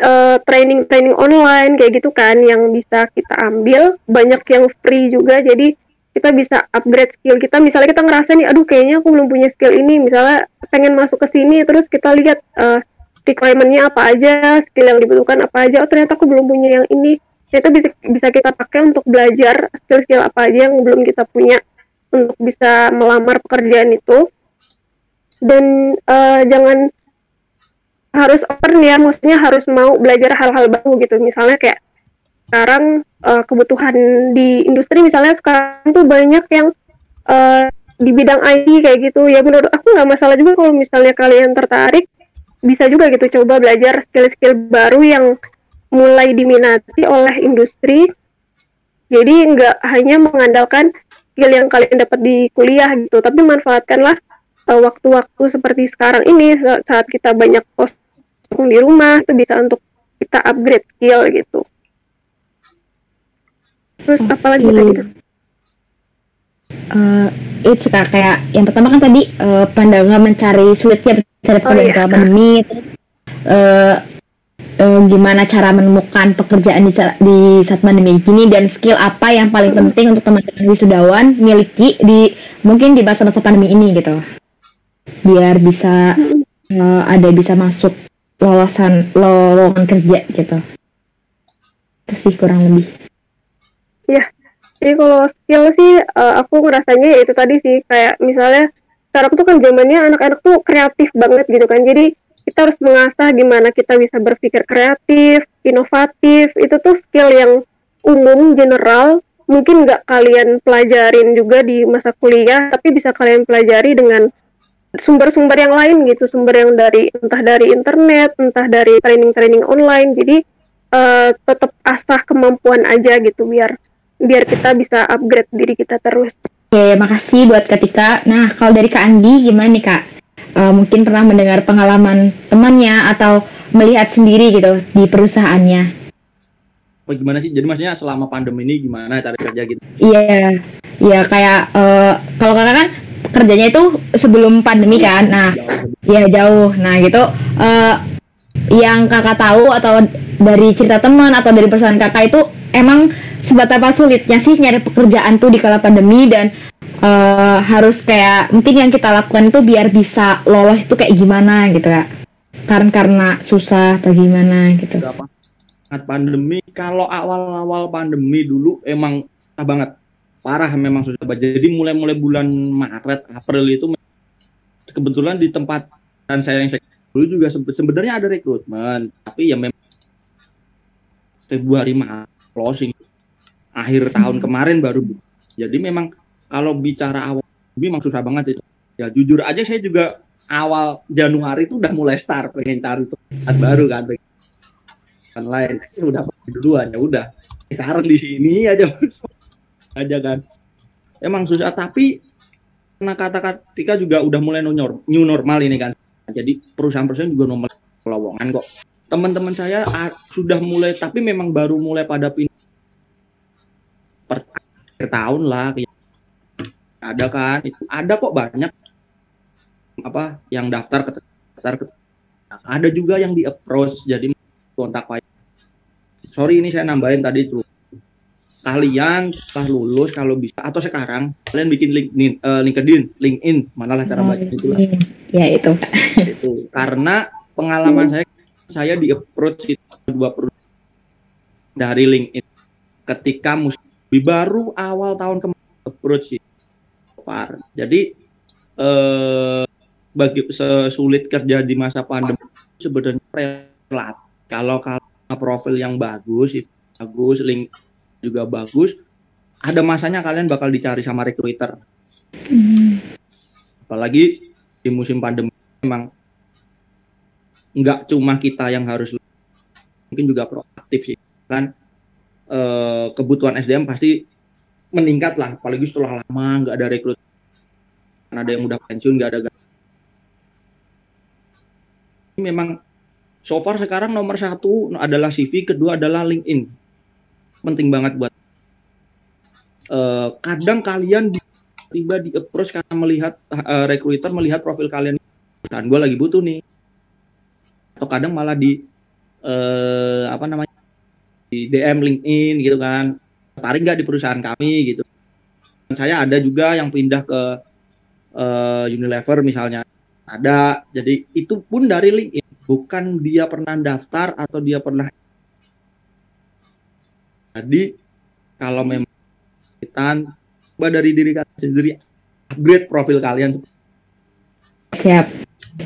uh, training training online kayak gitu kan yang bisa kita ambil. Banyak yang free juga jadi kita bisa upgrade skill kita. Misalnya kita ngerasa nih aduh kayaknya aku belum punya skill ini. Misalnya pengen masuk ke sini terus kita lihat uh, requirementnya apa aja, skill yang dibutuhkan apa aja. Oh ternyata aku belum punya yang ini. Itu bisa bisa kita pakai untuk belajar skill-skill apa aja yang belum kita punya untuk bisa melamar pekerjaan itu. Dan uh, jangan harus open ya, maksudnya harus mau belajar hal-hal baru gitu. Misalnya kayak sekarang uh, kebutuhan di industri misalnya sekarang tuh banyak yang uh, di bidang IT kayak gitu ya menurut aku nggak masalah juga kalau misalnya kalian tertarik bisa juga gitu coba belajar skill-skill baru yang mulai diminati oleh industri. Jadi nggak hanya mengandalkan skill yang kalian dapat di kuliah gitu, tapi manfaatkanlah uh, waktu-waktu seperti sekarang ini saat kita banyak pos di rumah itu bisa untuk kita upgrade skill gitu. Terus apa lagi tadi?
Uh, itu kayak yang pertama kan tadi uh, pandangan mencari sulitnya cari oh, iya. pandemi uh, uh, gimana cara menemukan pekerjaan di, di saat pandemi gini dan skill apa yang paling hmm. penting untuk teman-teman wisudawan miliki di mungkin di masa-masa pandemi ini gitu. Biar bisa uh, ada bisa masuk lolosan lowongan kerja gitu. Itu sih kurang lebih.
Ya jadi kalau skill sih uh, aku ngerasanya itu tadi sih. Kayak misalnya sekarang tuh kan zamannya anak-anak tuh kreatif banget gitu kan. Jadi kita harus mengasah gimana kita bisa berpikir kreatif inovatif. Itu tuh skill yang umum general. Mungkin nggak kalian pelajarin juga di masa kuliah tapi bisa kalian pelajari dengan sumber-sumber yang lain gitu. Sumber yang dari entah dari internet entah dari training-training online. Jadi uh, tetap asah kemampuan aja gitu biar biar kita bisa upgrade diri kita terus
Oke, makasih buat Ketika. Nah, kalau dari Kak Andi, gimana nih Kak? Uh, mungkin pernah mendengar pengalaman temannya atau melihat sendiri gitu di perusahaannya.
Oh, gimana sih? Jadi maksudnya selama pandemi ini gimana cara kerja gitu?
Iya, iya kayak uh, kalau kakak kan kerjanya itu sebelum pandemi kan. Nah, iya jauh. Nah gitu. Uh, yang kakak tahu atau dari cerita teman atau dari perusahaan kakak itu emang seberapa sulitnya sih nyari pekerjaan tuh di kala pandemi dan uh, harus kayak mungkin yang kita lakukan itu biar bisa lolos itu kayak gimana gitu ya karena karena susah atau gimana gitu.
Saat pandemi kalau awal-awal pandemi dulu emang susah banget. Parah memang susah banget. Jadi mulai-mulai bulan Maret April itu kebetulan di tempat dan saya yang saya dulu juga sebenarnya ada rekrutmen tapi ya memang Februari Maret closing akhir tahun hmm. kemarin baru jadi memang kalau bicara awal memang susah banget itu. Ya jujur aja saya juga awal Januari itu udah mulai start pengen cari tempat baru kan kan lain. Sih udah duluan ya udah. Sekarang di sini aja aja kan. Emang susah tapi karena kata ketika juga udah mulai new normal ini kan jadi perusahaan-perusahaan juga normal lowongan kok. Teman-teman saya sudah mulai tapi memang baru mulai pada pindah. Per tahun lah ada kan ada kok banyak. Apa yang daftar ke daftar ke ada juga yang di approach jadi kontak sorry ini saya nambahin tadi tuh kalian setelah lulus kalau bisa atau sekarang kalian bikin LinkedIn, uh, LinkedIn, LinkedIn, manalah cara baca
itu lah. Ya itu.
itu karena pengalaman saya saya di approach itu dua perusahaan dari LinkedIn ketika musim baru awal tahun kemarin approach itu far. Jadi eh, bagi sesulit kerja di masa pandemi sebenarnya relatif. Kalau kalau profil yang bagus itu bagus, link juga bagus, ada masanya kalian bakal dicari sama recruiter. Hmm. Apalagi di musim pandemi memang nggak cuma kita yang harus mungkin juga proaktif sih kan e, kebutuhan SDM pasti meningkat lah apalagi setelah lama nggak ada rekrut ada yang udah pensiun nggak ada memang so far sekarang nomor satu adalah CV kedua adalah LinkedIn penting banget buat uh, kadang kalian tiba di approach karena melihat uh, recruiter melihat profil kalian dan gue lagi butuh nih. Atau kadang malah di uh, apa namanya di DM LinkedIn gitu kan tertarik nggak di perusahaan kami? gitu. Saya ada juga yang pindah ke uh, Unilever misalnya. Ada. Jadi itu pun dari LinkedIn. Bukan dia pernah daftar atau dia pernah jadi kalau memang kita coba dari diri kalian sendiri upgrade profil kalian.
Siap.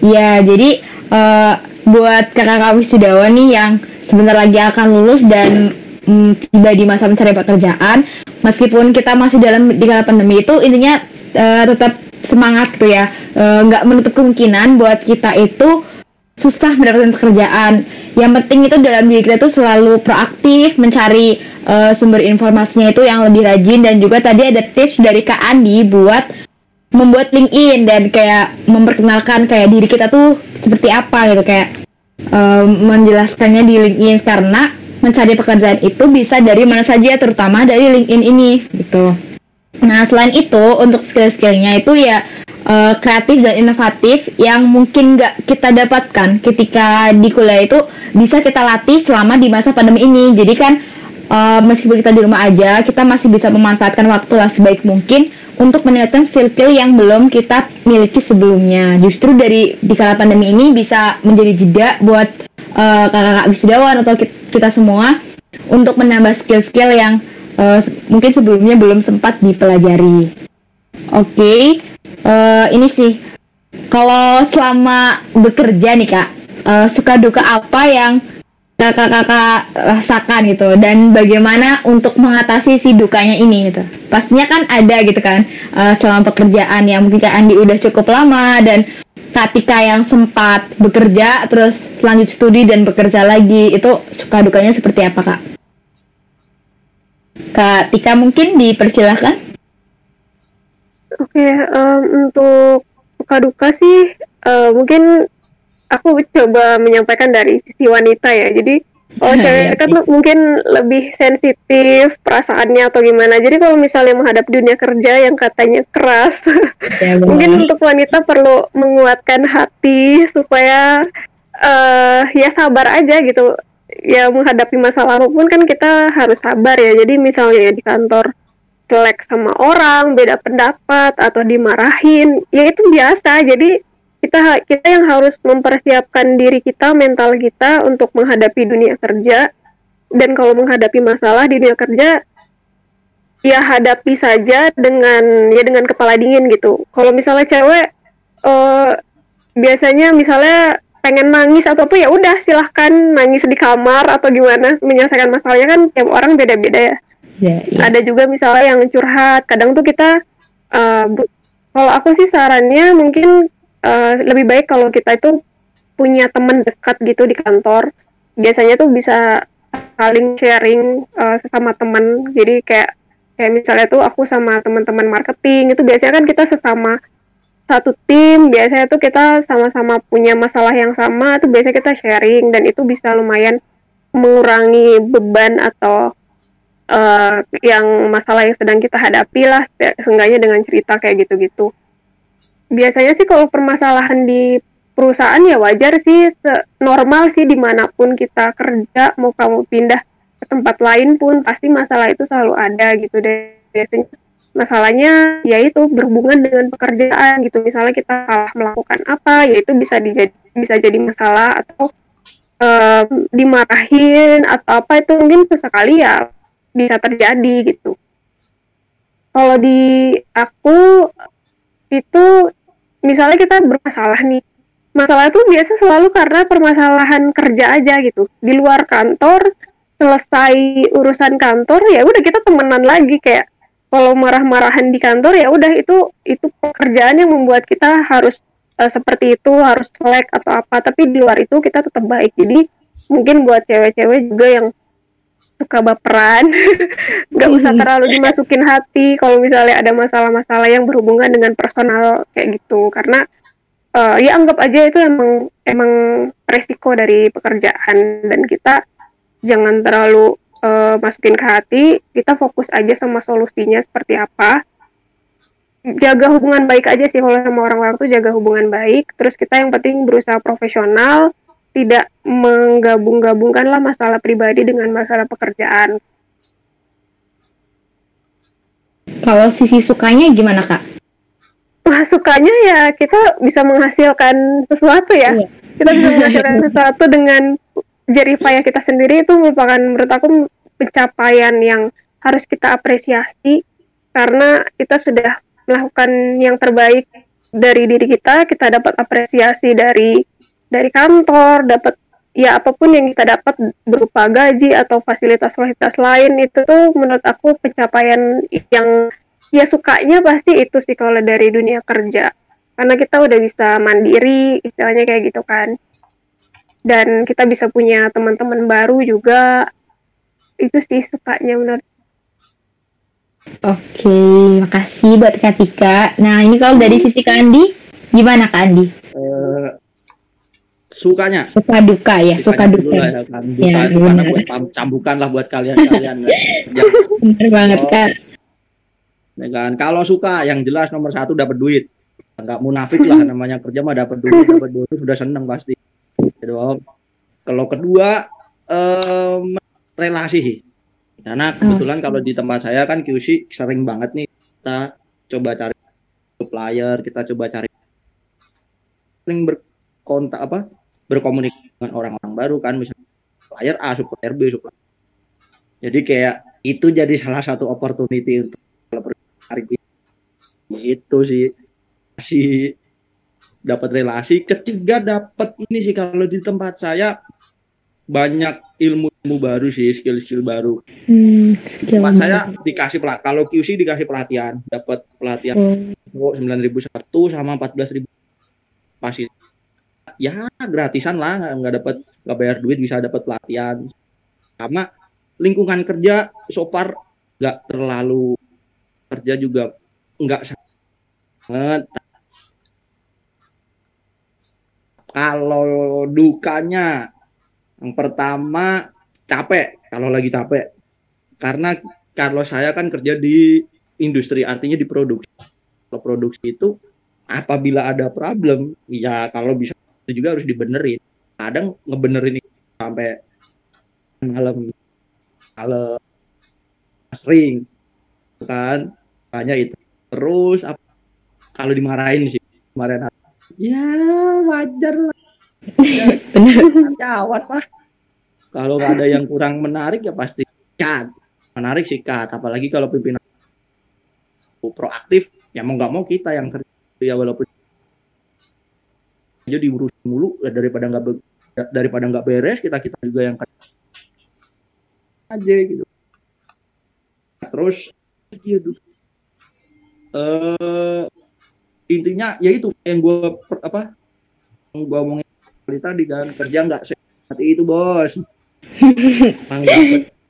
Ya jadi uh, buat kakak-kakak wisudawan nih yang sebentar lagi akan lulus dan mm, tiba di masa mencari pekerjaan, meskipun kita masih dalam di kala pandemi itu intinya uh, tetap semangat tuh ya, eh, nggak uh, menutup kemungkinan buat kita itu susah mendapatkan pekerjaan. Yang penting itu dalam diri kita tuh selalu proaktif mencari uh, sumber informasinya itu yang lebih rajin dan juga tadi ada tips dari Kak Andi buat membuat LinkedIn dan kayak memperkenalkan kayak diri kita tuh seperti apa gitu kayak um, menjelaskannya di LinkedIn karena mencari pekerjaan itu bisa dari mana saja terutama dari LinkedIn ini gitu. Nah selain itu untuk skill-skillnya itu ya uh, kreatif dan inovatif yang mungkin nggak kita dapatkan ketika di kuliah itu bisa kita latih selama di masa pandemi ini. Jadi kan uh, meskipun kita di rumah aja kita masih bisa memanfaatkan waktu lah sebaik mungkin untuk meningkatkan skill yang belum kita miliki sebelumnya. Justru dari di kala pandemi ini bisa menjadi jeda buat uh, kakak-kakak wisudawan atau kita semua untuk menambah skill-skill yang uh, mungkin sebelumnya belum sempat dipelajari. Oke, okay. uh, ini sih kalau selama bekerja nih kak, uh, suka duka apa yang kakak-kakak rasakan gitu. Dan bagaimana untuk mengatasi si dukanya ini gitu. Pastinya kan ada gitu kan uh, selama pekerjaan yang mungkin Kak Andi udah cukup lama dan ketika yang sempat bekerja terus lanjut studi dan bekerja lagi itu suka dukanya seperti apa Kak? Kak Tika mungkin dipersilahkan.
Oke okay, um, untuk suka duka sih uh, mungkin aku coba menyampaikan dari sisi wanita ya. Jadi kalau cewek kan mungkin lebih sensitif perasaannya atau gimana. Jadi kalau misalnya menghadap dunia kerja yang katanya keras, ya, mungkin untuk wanita perlu menguatkan hati supaya uh, ya sabar aja gitu. Ya menghadapi masalah apa pun kan kita harus sabar ya. Jadi misalnya ya di kantor selek sama orang, beda pendapat atau dimarahin, ya itu biasa. Jadi kita kita yang harus mempersiapkan diri kita mental kita untuk menghadapi dunia kerja. Dan kalau menghadapi masalah di dunia kerja ya hadapi saja dengan ya dengan kepala dingin gitu. Kalau misalnya cewek uh, biasanya misalnya pengen nangis atau apa ya udah silahkan nangis di kamar atau gimana. Menyelesaikan masalahnya kan tiap orang beda-beda ya. Yeah, yeah. ada juga misalnya yang curhat. Kadang tuh kita uh, kalau aku sih sarannya mungkin uh, lebih baik kalau kita itu punya teman dekat gitu di kantor biasanya tuh bisa saling sharing uh, sesama teman. Jadi kayak kayak misalnya tuh aku sama teman-teman marketing itu biasanya kan kita sesama satu tim biasanya tuh kita sama-sama punya masalah yang sama tuh biasanya kita sharing dan itu bisa lumayan mengurangi beban atau uh, yang masalah yang sedang kita hadapi lah seenggaknya dengan cerita kayak gitu-gitu biasanya sih kalau permasalahan di perusahaan ya wajar sih normal sih di mana pun kita kerja mau kamu pindah ke tempat lain pun pasti masalah itu selalu ada gitu deh. Biasanya masalahnya yaitu berhubungan dengan pekerjaan gitu. Misalnya kita salah melakukan apa yaitu bisa dijadi bisa jadi masalah atau um, dimarahin atau apa itu mungkin sesekali ya bisa terjadi gitu. Kalau di aku itu misalnya kita bermasalah nih masalah itu biasa selalu karena permasalahan kerja aja gitu. Di luar kantor selesai urusan kantor ya udah kita temenan lagi kayak kalau marah-marahan di kantor ya udah itu itu pekerjaan yang membuat kita harus uh, seperti itu harus selek atau apa. Tapi di luar itu kita tetap baik. Jadi mungkin buat cewek-cewek juga yang suka baperan. Nggak usah terlalu dimasukin hati kalau misalnya ada masalah-masalah yang berhubungan dengan personal kayak gitu. Karena uh, ya anggap aja itu emang emang resiko dari pekerjaan. Dan kita jangan terlalu uh, masukin ke hati, kita fokus aja sama solusinya seperti apa. Jaga hubungan baik aja sih. Kalau sama orang-orang tuh jaga hubungan baik. Terus kita yang penting berusaha profesional, tidak menggabung-gabungkan lah masalah pribadi dengan masalah pekerjaan.
Kalau sisi sukanya gimana kak?
Wah sukanya ya kita bisa menghasilkan sesuatu ya. Iya. Kita bisa menghasilkan sesuatu dengan jerih payah kita sendiri itu merupakan menurut aku pencapaian yang harus kita apresiasi karena kita sudah melakukan yang terbaik dari diri kita, kita dapat apresiasi dari dari kantor, dapat ya apa pun yang kita dapat berupa gaji atau fasilitas-fasilitas lain itu tuh menurut aku pencapaian yang ya sukanya pasti itu sih kalau dari dunia kerja karena kita udah bisa mandiri istilahnya kayak gitu kan dan kita bisa punya teman-teman baru juga itu sih sukanya menurut
Oke, makasih buat Kak Tika. Nah, ini kalau dari sisi Kak Andi, gimana Kak Andi? Uh,
sukanya.
Suka duka ya, suka duka. Ya,
kan. Duka ya, karena buat cambukan lah buat kalian-kalian.
ya. Benar banget oh.
Ya kan, kalau suka yang jelas nomor satu dapat duit. Enggak munafik lah namanya kerja mah dapat duit, dapat duit sudah seneng pasti gitu kalau kedua um, relasi sih karena hmm. kebetulan kalau di tempat saya kan QC sering banget nih kita coba cari supplier kita coba cari sering berkontak apa berkomunikasi dengan orang-orang baru kan misalnya supplier A supplier B supplier jadi kayak itu jadi salah satu opportunity untuk hari itu sih. Si dapat relasi ketiga dapat ini sih kalau di tempat saya banyak ilmu ilmu baru sih skill skill baru. Hmm, tempat saya dikasih pelat kalau QC dikasih pelatihan dapat pelatihan oh. sembilan ribu satu sama empat belas ribu. Pasti ya gratisan lah nggak dapat nggak bayar duit bisa dapat pelatihan sama lingkungan kerja so far nggak terlalu kerja juga nggak sangat Kalau dukanya yang pertama capek kalau lagi capek. Karena kalau saya kan kerja di industri artinya di produksi. Kalau produksi itu apabila ada problem, ya kalau bisa itu juga harus dibenerin. Kadang ngebenerin sampai malam malam sering kan? Banyak itu. Terus apa? Kalau dimarahin sih kemarin ya wajar lah. Kawan mah kalau ada yang kurang menarik ya pasti cat menarik sih cat apalagi kalau pimpinan proaktif ya mau nggak mau kita yang kerja. Ya walaupun aja diurus mulu ya daripada nggak daripada nggak beres kita kita juga yang aja gitu. Terus iya uh, intinya ya itu yang gue apa yang gue omongin tadi kan kerja nggak seperti itu bos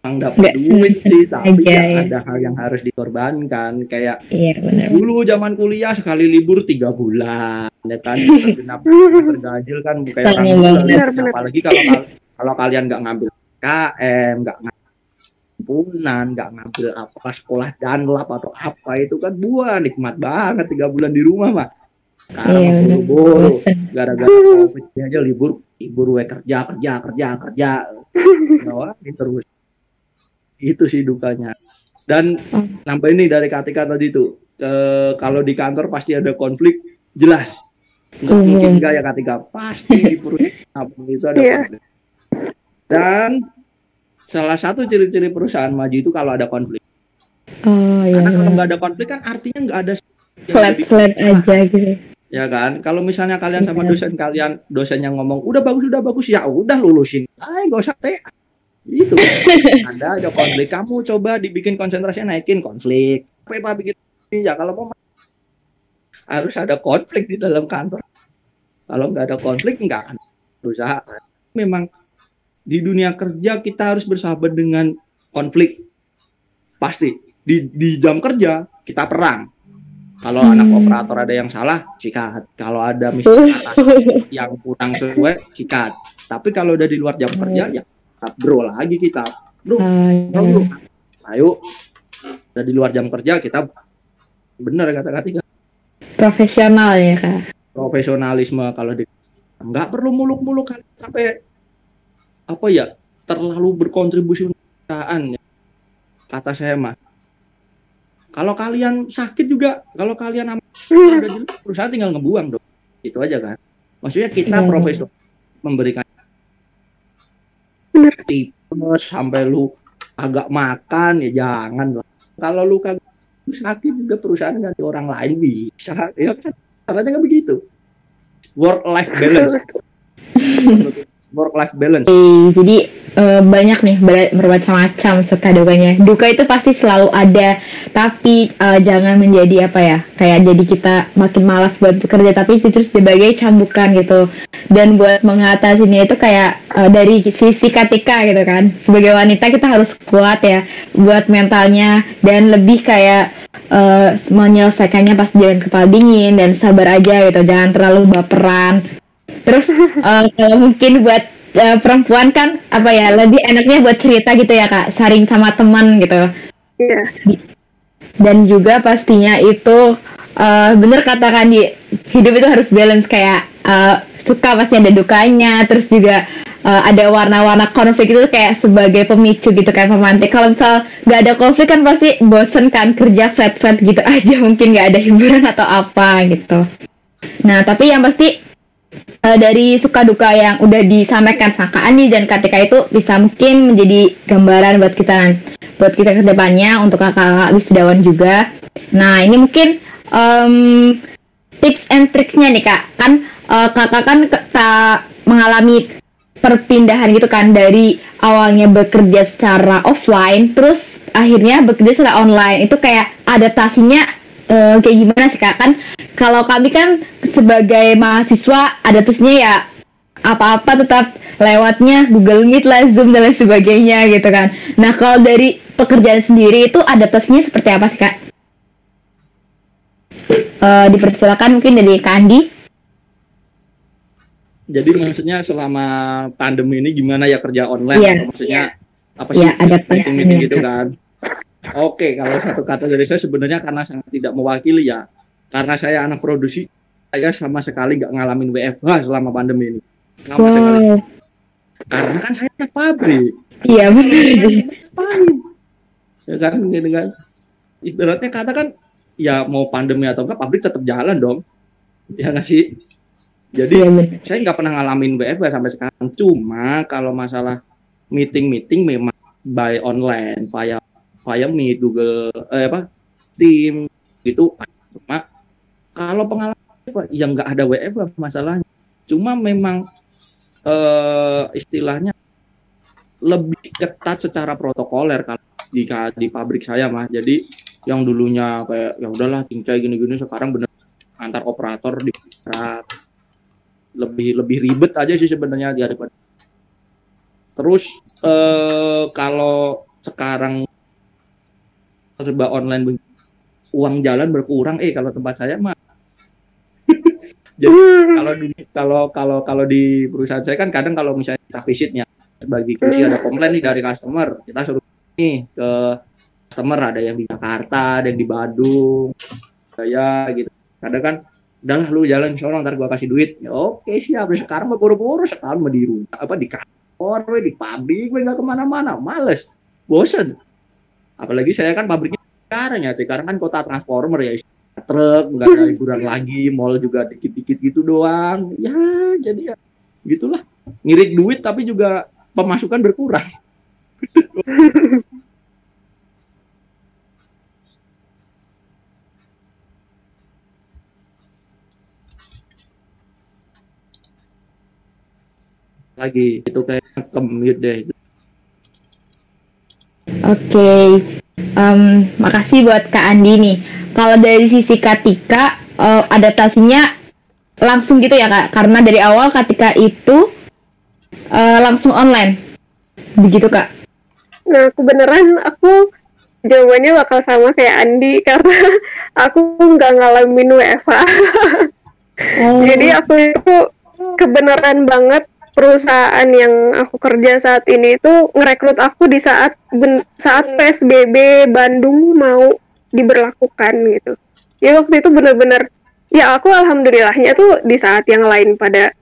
Nggak
duit sih, tapi
aja,
ya
ya.
ada hal yang harus dikorbankan. Kayak
Iya benar.
dulu zaman kuliah sekali libur tiga bulan, ya kan? Genap terganjil kan kayak orang
benar,
benar.
Apalagi kalau kalau kalian nggak ngambil KM, nggak ngambil himpunan, nggak ngambil apa sekolah danlap atau apa itu kan buah nikmat banget tiga bulan di rumah mah. Sekarang
Iya,
buru-buru gara-gara aja libur libur we kerja kerja kerja kerja Nah, terus itu sih dukanya dan
Hmm.
nambah ini dari Katika tadi tuh eh, kalau di kantor pasti ada konflik jelas nggak
Umum.
mungkin enggak ya Katika pasti di perusahaan itu ada
Iya.
konflik dan salah satu ciri-ciri perusahaan maju itu kalau ada konflik
Oh iya.
karena kalau nggak ada konflik kan artinya nggak ada
Flat flat aja gitu.
ya kan kalau misalnya kalian sama
Iya.
dosen kalian dosen yang ngomong udah bagus udah bagus ya udah lulusin ay gak usah TA itu ada aja konflik. Kamu coba dibikin konsentrasinya naikin konflik. Apa bikin? Ya kalau mau harus ada konflik di dalam kantor. Kalau nggak ada konflik nggak akan berusaha. Memang di dunia kerja kita harus bersahabat dengan konflik. Pasti. Di di jam kerja kita perang. Kalau
Hmm.
anak operator ada yang salah sikat. Kalau ada misalnya yang kurang sesuai sikat. Tapi kalau udah di luar jam kerja ya bro lagi kita bro
Ah,
bro,
iya.
bro. ayo udah di luar jam kerja kita bener kata-kata
Profesional ya kak.
profesionalisme kalau di nggak perlu muluk-muluk sampai apa ya terlalu berkontribusi perusahaan ya. kata saya mah kalau kalian sakit juga kalau kalian udah jelek perusahaan tinggal ngebuang dong itu aja kan maksudnya kita
Iya.
profesional memberikan
Bener.
tipes sampai lu agak makan ya jangan lah. Kalau lu kagak sakit juga perusahaan ganti orang lain bisa ya kan? Caranya nggak begitu. Work life balance work life balance
Oke, jadi eh, banyak nih ber- bermacam-macam suka dukanya. Duka itu pasti selalu ada, tapi eh, jangan menjadi apa ya, kayak jadi kita makin malas buat bekerja, tapi justru sebagai cambukan gitu. Dan buat mengatasinya itu kayak eh, dari sisi Katika gitu kan, sebagai wanita kita harus kuat ya, buat mentalnya dan lebih kayak eh, menyelesaikannya pas jalan kepala dingin dan sabar aja gitu, jangan terlalu baperan. Terus kalau mungkin buat eh, perempuan kan apa ya lebih enaknya buat cerita gitu ya kak, sharing sama teman gitu.
Iya.
Dan juga pastinya itu eh, bener katakan di hidup itu harus balance kayak eh, suka pasti ada dukanya, terus juga eh, ada warna-warna konflik itu kayak sebagai pemicu gitu kayak pemantik. Kalau misal nggak ada konflik kan pasti bosen kan kerja flat-flat gitu aja mungkin nggak ada hiburan atau apa gitu. Nah tapi yang pasti eh, dari suka duka yang udah disampaikan sama Kak Andi dan Katika itu bisa mungkin menjadi gambaran buat kita buat kita ke depannya untuk kakak-kakak wisudawan juga. Nah ini mungkin em, tips and tricksnya nih kak. Kan eh, kakak kan ka- mengalami perpindahan gitu kan dari awalnya bekerja secara offline terus akhirnya bekerja secara online. Itu kayak adaptasinya eh, kayak gimana sih kak kan kalau kami kan sebagai mahasiswa adaptasinya ya apa-apa tetap lewatnya Google Meet lah, Zoom dan lain sebagainya gitu kan. Nah kalau dari pekerjaan sendiri itu adaptasinya seperti apa sih kak? Eh, dipersilakan mungkin dari Kak Andi.
Jadi maksudnya selama pandemi ini gimana ya kerja online? Atau maksudnya apa sih
ada
meeting meeting gitu kan? Oke, kalau satu kata dari saya sebenarnya karena saya tidak mewakili ya, karena saya anak produksi, saya sama sekali nggak ngalamin WFH selama pandemi ini. Sama sekali.
Wow,
Karena kan saya anak pabrik.
iya benar.
Ya kan, kan. Ibaratnya kata kan, ya mau pandemi atau enggak, pabrik tetap jalan dong. Ya nggak sih? Jadi
Iya
saya nggak pernah ngalamin WFH sampai sekarang. Cuma kalau masalah meeting-meeting memang by online, via via Meet, Google, eh apa, Team gitu. Cuma kalau pengalaman WFH, ya nggak ada WFH masalahnya. Cuma memang eh, istilahnya lebih ketat secara protokoler kalau di di pabrik saya mah. Jadi yang dulunya kayak ya udahlah cincai gini-gini sekarang bener antar operator di lebih lebih ribet aja sih sebenarnya daripada terus eh, kalau sekarang serba online uang jalan berkurang eh kalau tempat saya mah. Jadi kalau di kalau kalau kalau di perusahaan saya kan kadang kalau misalnya kita visitnya bagi kursi ada komplain nih dari customer kita suruh nih ke customer ada yang di Jakarta ada yang di Bandung saya gitu. Kadang kan udahlah lu jalan sono ntar gua kasih duit. Ya, oke siap. Sekarang mah buru-buru sekarang mah di rumah apa di kantor di pabrik we nggak ke mana-mana. Males. Bosen apalagi saya kan pabriknya sekarang ya sekarang kan kota transformer ya truk nggak ada liburan lagi mall juga dikit-dikit gitu doang. Ya jadi ya gitulah. Ngirit duit tapi juga pemasukan berkurang. Lagi itu kayak kemute deh
Oke, Em, makasih buat Kak Andi nih. Kalau dari sisi Katika, eh, adaptasinya langsung gitu ya Kak? Karena dari awal Katika itu eh, langsung online, begitu Kak?
Nah, aku beneran aku jawabannya bakal sama kayak Andi karena aku nggak ngalamin WFA.
Oh.
Jadi aku itu kebenaran banget perusahaan yang aku kerja saat ini itu ngerekrut aku di saat ben- saat PSBB Bandung mau diberlakukan gitu. Ya waktu itu bener-bener ya aku alhamdulillahnya tuh di saat yang lain pada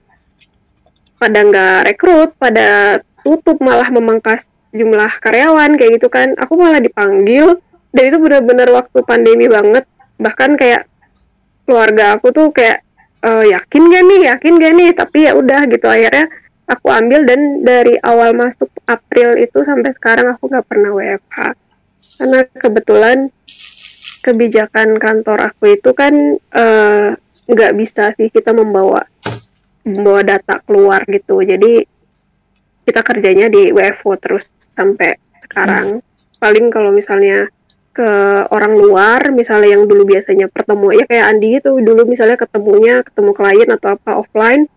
pada nggak rekrut, pada tutup malah memangkas jumlah karyawan kayak gitu kan. Aku malah dipanggil dan itu bener-bener waktu pandemi banget. Bahkan kayak keluarga aku tuh kayak "Eh, yakin gak nih, yakin gak nih, tapi ya udah gitu akhirnya aku ambil dan dari awal masuk April itu sampai sekarang aku nggak pernah WFH karena kebetulan kebijakan kantor aku itu kan eh, nggak bisa sih kita membawa membawa data keluar gitu. Jadi kita kerjanya di WFO terus sampai sekarang. Paling kalau misalnya ke orang luar misalnya yang dulu biasanya pertemu ya kayak Andi itu dulu misalnya ketemunya ketemu klien atau apa offline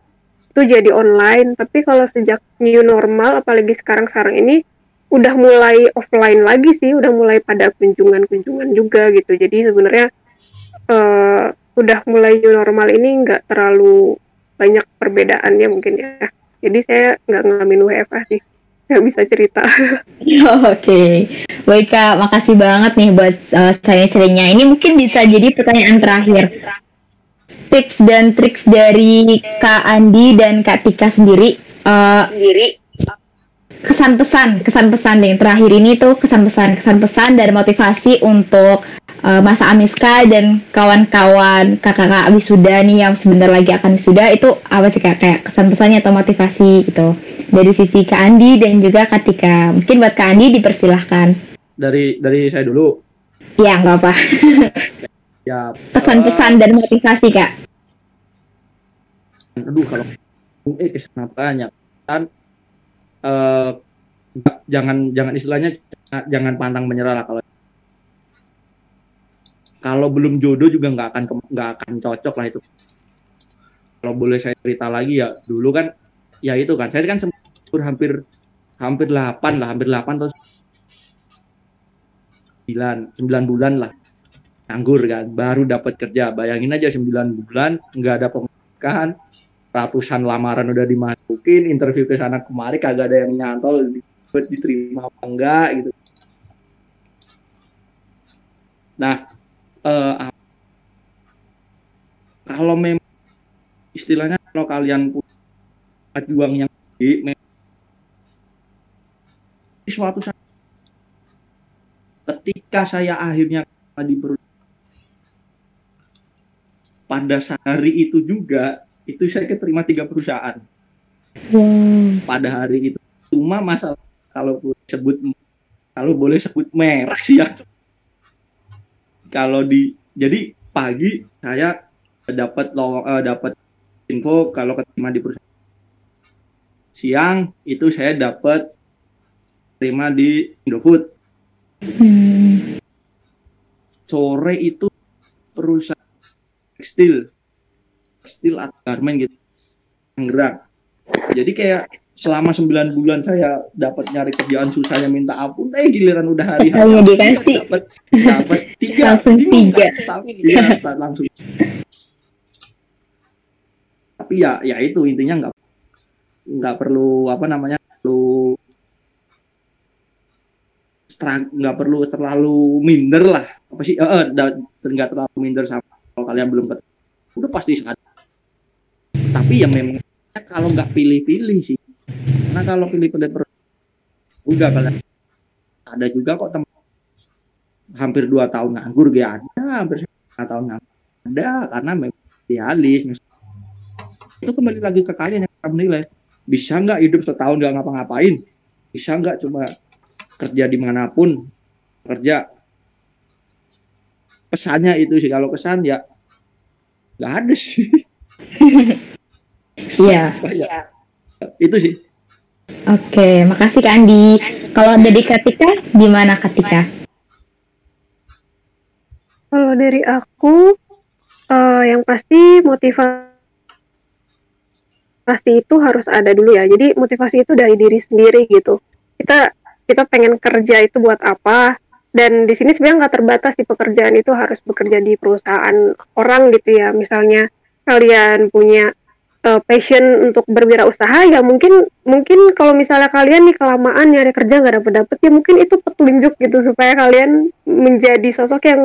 itu jadi online. Tapi kalau sejak new normal apalagi sekarang sekarang ini udah mulai offline lagi sih. Udah mulai pada kunjungan-kunjungan juga gitu. Jadi sebenarnya eh, udah mulai new normal ini nggak terlalu banyak perbedaannya mungkin ya. Jadi saya nggak ngalamin WFA sih. Nggak bisa cerita.
Oke, baik Kak, makasih banget nih buat uh, sharing-sharingnya. Ini mungkin bisa jadi pertanyaan terakhir. Tips dan triks dari Kak Andi dan Kak Tika sendiri. uh,
sendiri
kesan pesan, kesan pesan nih terakhir ini tuh kesan pesan, kesan pesan dan motivasi untuk uh, masa Amiska dan kawan-kawan kakak-kakak wisuda nih yang sebentar lagi akan wisuda itu apa sih kak kayak kesan pesannya atau motivasi gitu dari sisi Kak Andi dan juga Kak Tika. Mungkin buat Kak Andi dipersilahkan.
dari dari saya dulu
Ya nggak apa.
ya
Pesan-pesan dan motivasi kak.
aduh kalau eh kesan banyak. Kan eh jangan jangan istilahnya jangan pantang menyerah lah kalau kalau belum jodoh juga nggak akan nggak akan cocok lah itu. Kalau boleh saya cerita lagi ya dulu kan ya itu kan saya kan sempat hampir hampir 8 lah hampir 8 atau 9 9 bulan lah nganggur kan baru dapat kerja. Bayangin aja 9 bulan nggak ada pemasukan ratusan lamaran udah dimasukin interview ke sana kemari kagak ada yang nyantol diterima apa enggak gitu. Nah eh, kalau memang istilahnya kalau kalian punya juang yang tinggi, suatu saat ketika saya akhirnya di perusahaan pada hari itu juga itu saya keterima tiga perusahaan.
Wow.
pada hari itu. Cuma masalah kalau boleh sebut kalau boleh sebut merek sih ya. Kalau di jadi pagi saya dapat eh, dapat info kalau keterima di perusahaan. Siang itu saya dapat terima di Indofood.
Hmm.
sore itu perusahaan tekstil tekstil atau garment gitu Tangerang jadi kayak selama 9 bulan saya dapat nyari kerjaan susahnya minta ampun eh giliran udah hari hari
dikasih.
dapat dapat tiga
Langsung tiga.
kan? tapi ya langsung tapi ya ya itu intinya nggak nggak perlu apa namanya perlu nggak perlu terlalu minder lah apa sih eh eh, nggak terlalu minder sama kalau kalian belum ketemu udah pasti sadar. Tapi ya memang kalau nggak pilih-pilih sih. Karena kalau pilih-pilih terus udah kalian ada juga kok teman hampir dua tahun nganggur gak ada hampir lima tahun nganggur. Ada karena memang idealis itu kembali lagi ke kalian yang menilai. Bisa nggak hidup setahun nggak ngapa-ngapain? Bisa nggak cuma kerja di mana pun? Kerja pesannya itu sih kalau pesan ya nggak ada sih
Iya.
Ya, itu sih
Oke, makasih Kak Andi. Kalau dari Katika, gimana Katika?
Kalau dari aku, eh, yang pasti motivasi itu harus ada dulu ya. Jadi motivasi itu dari diri sendiri gitu. Kita kita pengen kerja itu buat apa? Dan di sini sebenarnya nggak terbatas di pekerjaan itu harus bekerja di perusahaan orang gitu ya. Misalnya kalian punya eh, passion untuk berwirausaha ya mungkin mungkin kalau misalnya kalian nih kelamaan nyari kerja nggak dapet dapet ya mungkin itu petunjuk gitu supaya kalian menjadi sosok yang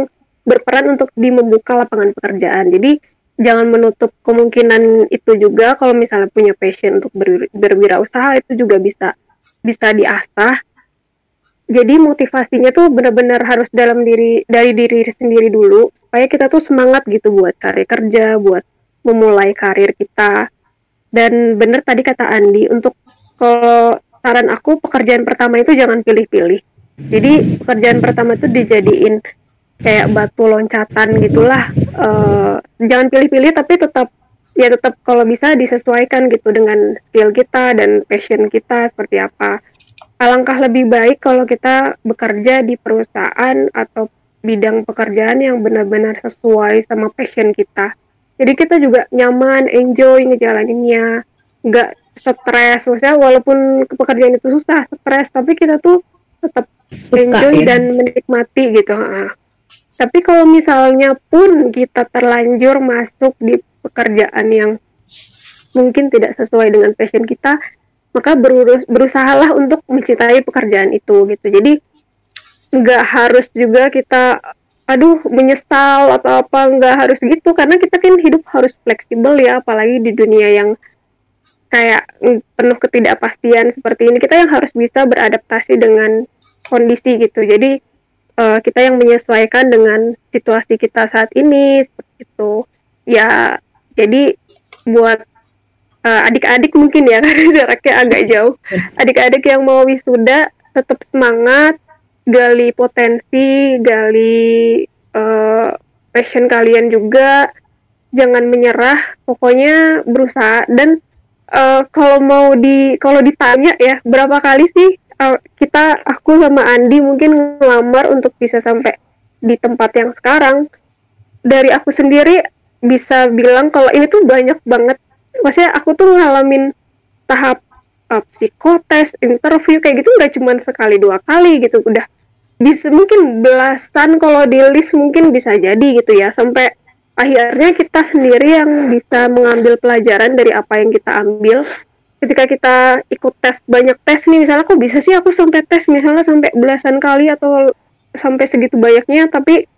berperan untuk di membuka lapangan pekerjaan. Jadi jangan menutup kemungkinan itu juga kalau misalnya punya passion untuk ber- berwirausaha itu juga bisa bisa diasah. Jadi motivasinya tuh benar-benar harus dalam diri dari diri sendiri dulu supaya kita tuh semangat gitu buat cari kerja, buat memulai karir kita. Dan bener tadi kata Andi untuk kalau saran aku pekerjaan pertama itu jangan pilih-pilih. Jadi pekerjaan pertama itu dijadiin kayak batu loncatan gitulah Eh, jangan pilih-pilih tapi tetap ya tetap kalau bisa disesuaikan gitu dengan skill kita dan passion kita seperti apa alangkah lebih baik kalau kita bekerja di perusahaan atau bidang pekerjaan yang benar-benar sesuai sama passion kita jadi kita juga nyaman enjoy ngejalaninnya nggak stres maksudnya walaupun pekerjaan itu susah stres tapi kita tuh tetap
Suka
enjoy
ya?
dan menikmati gitu. ah. Tapi kalau misalnya pun kita terlanjur masuk di pekerjaan yang mungkin tidak sesuai dengan passion kita, maka berurus berusahalah untuk mencintai pekerjaan itu gitu. Jadi nggak harus juga kita aduh menyesal atau apa nggak harus gitu. Karena kita kan hidup harus fleksibel ya apalagi di dunia yang kayak penuh ketidakpastian seperti ini. Kita yang harus bisa beradaptasi dengan kondisi gitu. Jadi eh, kita yang menyesuaikan dengan situasi kita saat ini seperti itu. Ya jadi buat eh, adik-adik mungkin ya karena jaraknya agak jauh. Adik-adik yang mau wisuda tetap semangat gali potensi gali eh, passion kalian juga. Jangan menyerah pokoknya berusaha. Dan eh, kalau mau di kalau ditanya ya berapa kali sih eh, kita aku sama Andi mungkin ngelamar untuk bisa sampai di tempat yang sekarang. Dari aku sendiri bisa bilang kalau ini tuh banyak banget maksudnya aku tuh ngalamin tahap uh, psikotes interview kayak gitu nggak cuma sekali dua kali gitu. Udah bisa mungkin belasan kalau di list mungkin bisa jadi gitu ya. Sampai akhirnya kita sendiri yang bisa mengambil pelajaran dari apa yang kita ambil. Ketika kita ikut tes banyak tes nih misalnya kok bisa sih aku sampai tes misalnya sampai belasan kali atau sampai segitu banyaknya tapi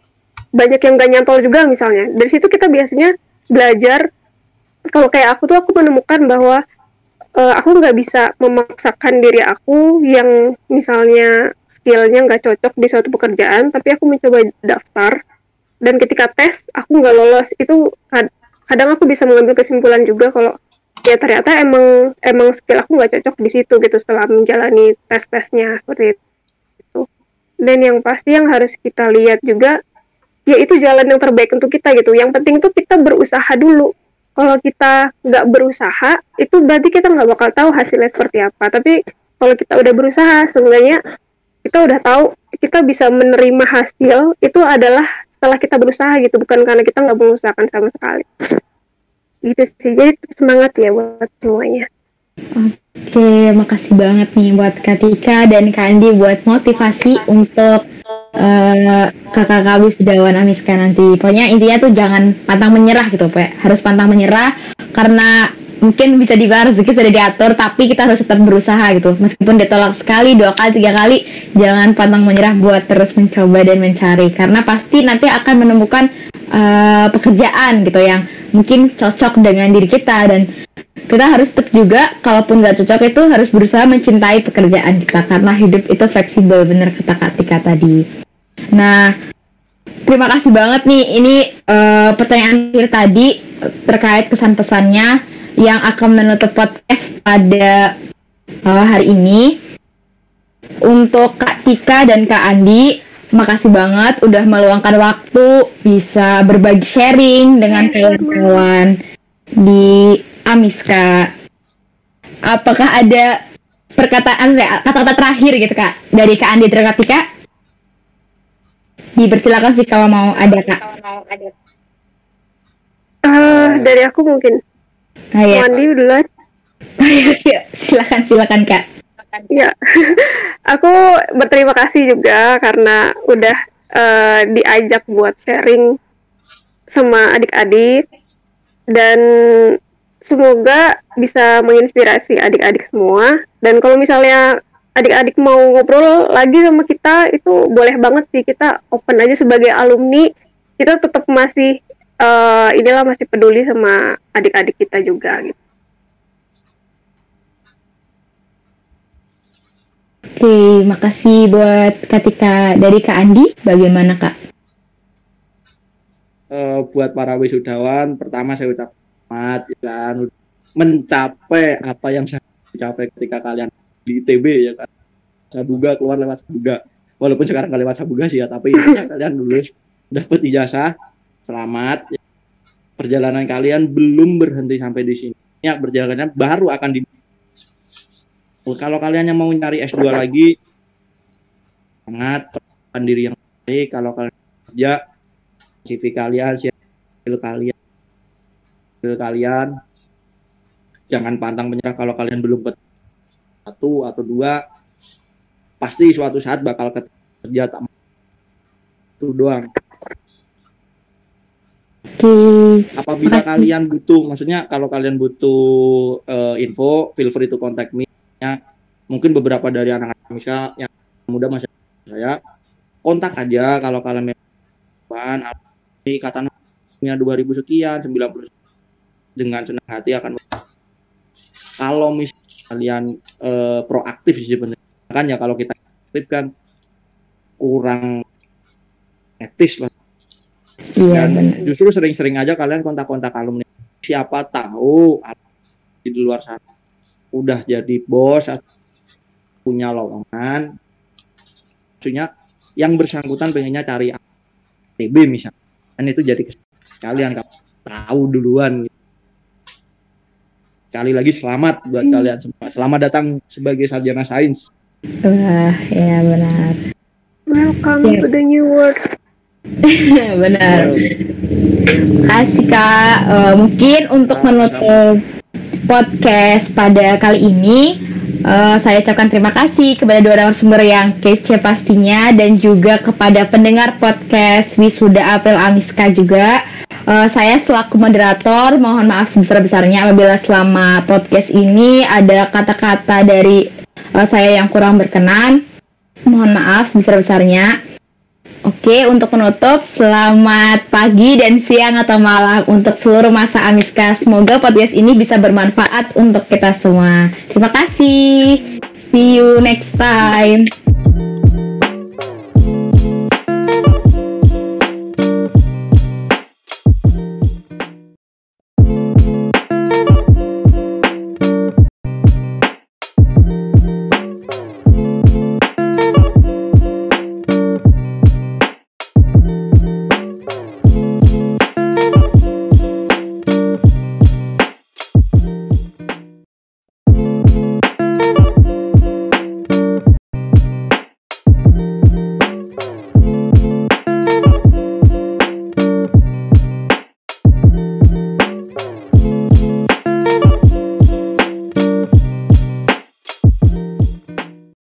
banyak yang gak nyantol juga misalnya. Dari situ kita biasanya belajar kalau kayak aku tuh aku menemukan bahwa eh, aku nggak bisa memaksakan diri aku yang misalnya skillnya nggak cocok di suatu pekerjaan tapi aku mencoba daftar. Dan ketika tes aku nggak lolos. Itu kad- kadang aku bisa mengambil kesimpulan juga kalau ya ternyata emang emang skill aku nggak cocok di situ gitu setelah menjalani tes tesnya seperti itu. Dan yang pasti yang harus kita lihat juga ya itu jalan yang terbaik untuk kita gitu. Yang penting itu kita berusaha dulu kalau kita nggak berusaha itu berarti kita nggak bakal tahu hasilnya seperti apa. Tapi kalau kita udah berusaha seenggaknya kita udah tahu kita bisa menerima hasil itu adalah setelah kita berusaha gitu bukan karena kita nggak mengusahakan sama sekali. Gitu sih. Jadi semangat ya buat semuanya.
Oke, makasih banget nih buat Katika dan Kandi buat motivasi untuk uh, kakak-kakak wisudawan Amiska nanti. Pokoknya intinya tuh jangan pantang menyerah gitu, Pak. Harus pantang menyerah karena mungkin bisa dibayar rezeki sudah diatur tapi kita harus tetap berusaha gitu. Meskipun ditolak sekali dua kali tiga kali jangan pantang menyerah buat terus mencoba dan mencari. Karena pasti nanti akan menemukan uh, pekerjaan gitu yang mungkin cocok dengan diri kita. Dan kita harus tetap juga kalaupun nggak cocok itu harus berusaha mencintai pekerjaan kita. Karena hidup itu fleksibel bener kata Katika tadi. Nah terima kasih banget nih. Ini uh, pertanyaan akhir tadi terkait pesan-pesannya yang akan menutup podcast pada uh, hari ini. Untuk Kak Tika dan Kak Andi, makasih banget udah meluangkan waktu bisa berbagi sharing dengan kawan-kawan di Amiska. Apakah ada perkataan kata-kata terakhir gitu Kak dari Kak Andi dan Kak Tika? Dipersilakan sih kalau mau ada Kak.
Uh, dari aku mungkin Nah, ya. Mandi duluan.
silakan silakan kak.
Ya, aku berterima kasih juga karena udah uh, diajak buat sharing sama adik-adik dan semoga bisa menginspirasi adik-adik semua. Dan kalau misalnya adik-adik mau ngobrol lagi sama kita itu boleh banget sih kita open aja sebagai alumni kita tetap masih uh, inilah masih peduli sama adik-adik kita juga gitu.
Oke, makasih buat Katika dari Kak Andi. Bagaimana Kak?
Uh, buat para wisudawan, pertama saya ucap selamat ya, mencapai apa yang saya capai ketika kalian di ITB ya kan. Sabuga keluar lewat Sabuga. Walaupun sekarang kalian lewat Sabuga sih ya, tapi ya, kalian lulus dapat ijazah selamat. Perjalanan kalian belum berhenti sampai di sini. Ya, perjalanannya baru akan di kalau kalian yang mau nyari S2 lagi sangat persiapkan diri yang baik kalau kalian kerja CV kalian skill kalian skill kalian jangan pantang menyerah kalau kalian belum satu atau dua pasti suatu saat bakal kerja tak itu doang Apabila kalian butuh, maksudnya kalau kalian butuh uh, info, feel free to contact me. Ya, mungkin beberapa dari anak-anak misal yang muda masih saya kontak aja kalau kalian memang kata punya 2000 sekian, 90 dengan senang hati akan kalau misalnya kalian uh, proaktif sih sebenarnya. Kan ya kalau kita aktif kan kurang etis lah Iya, Dan bener. justru sering-sering aja kalian kontak-kontak alumni. Siapa tahu di luar sana udah jadi bos punya lowongan. Maksudnya yang bersangkutan pengennya cari TB misalnya. Dan itu jadi kalian tahu duluan. Sekali lagi selamat buat hmm. kalian semua. Selamat datang sebagai sarjana sains.
Wah, ya benar.
Welcome yeah. to the new world.
Benar. Kasih kak, uh, mungkin untuk menutup podcast pada kali ini, uh, saya ucapkan terima kasih kepada dua narasumber yang kece pastinya dan juga kepada pendengar podcast Wisuda April Amiska juga. Uh, saya selaku moderator mohon maaf sebesar-besarnya apabila selama podcast ini ada kata-kata dari uh, saya yang kurang berkenan. Mohon maaf sebesar-besarnya. Oke, untuk penutup, selamat pagi dan siang atau malam untuk seluruh masa Amiska. Semoga podcast ini bisa bermanfaat untuk kita semua. Terima kasih. See you next time.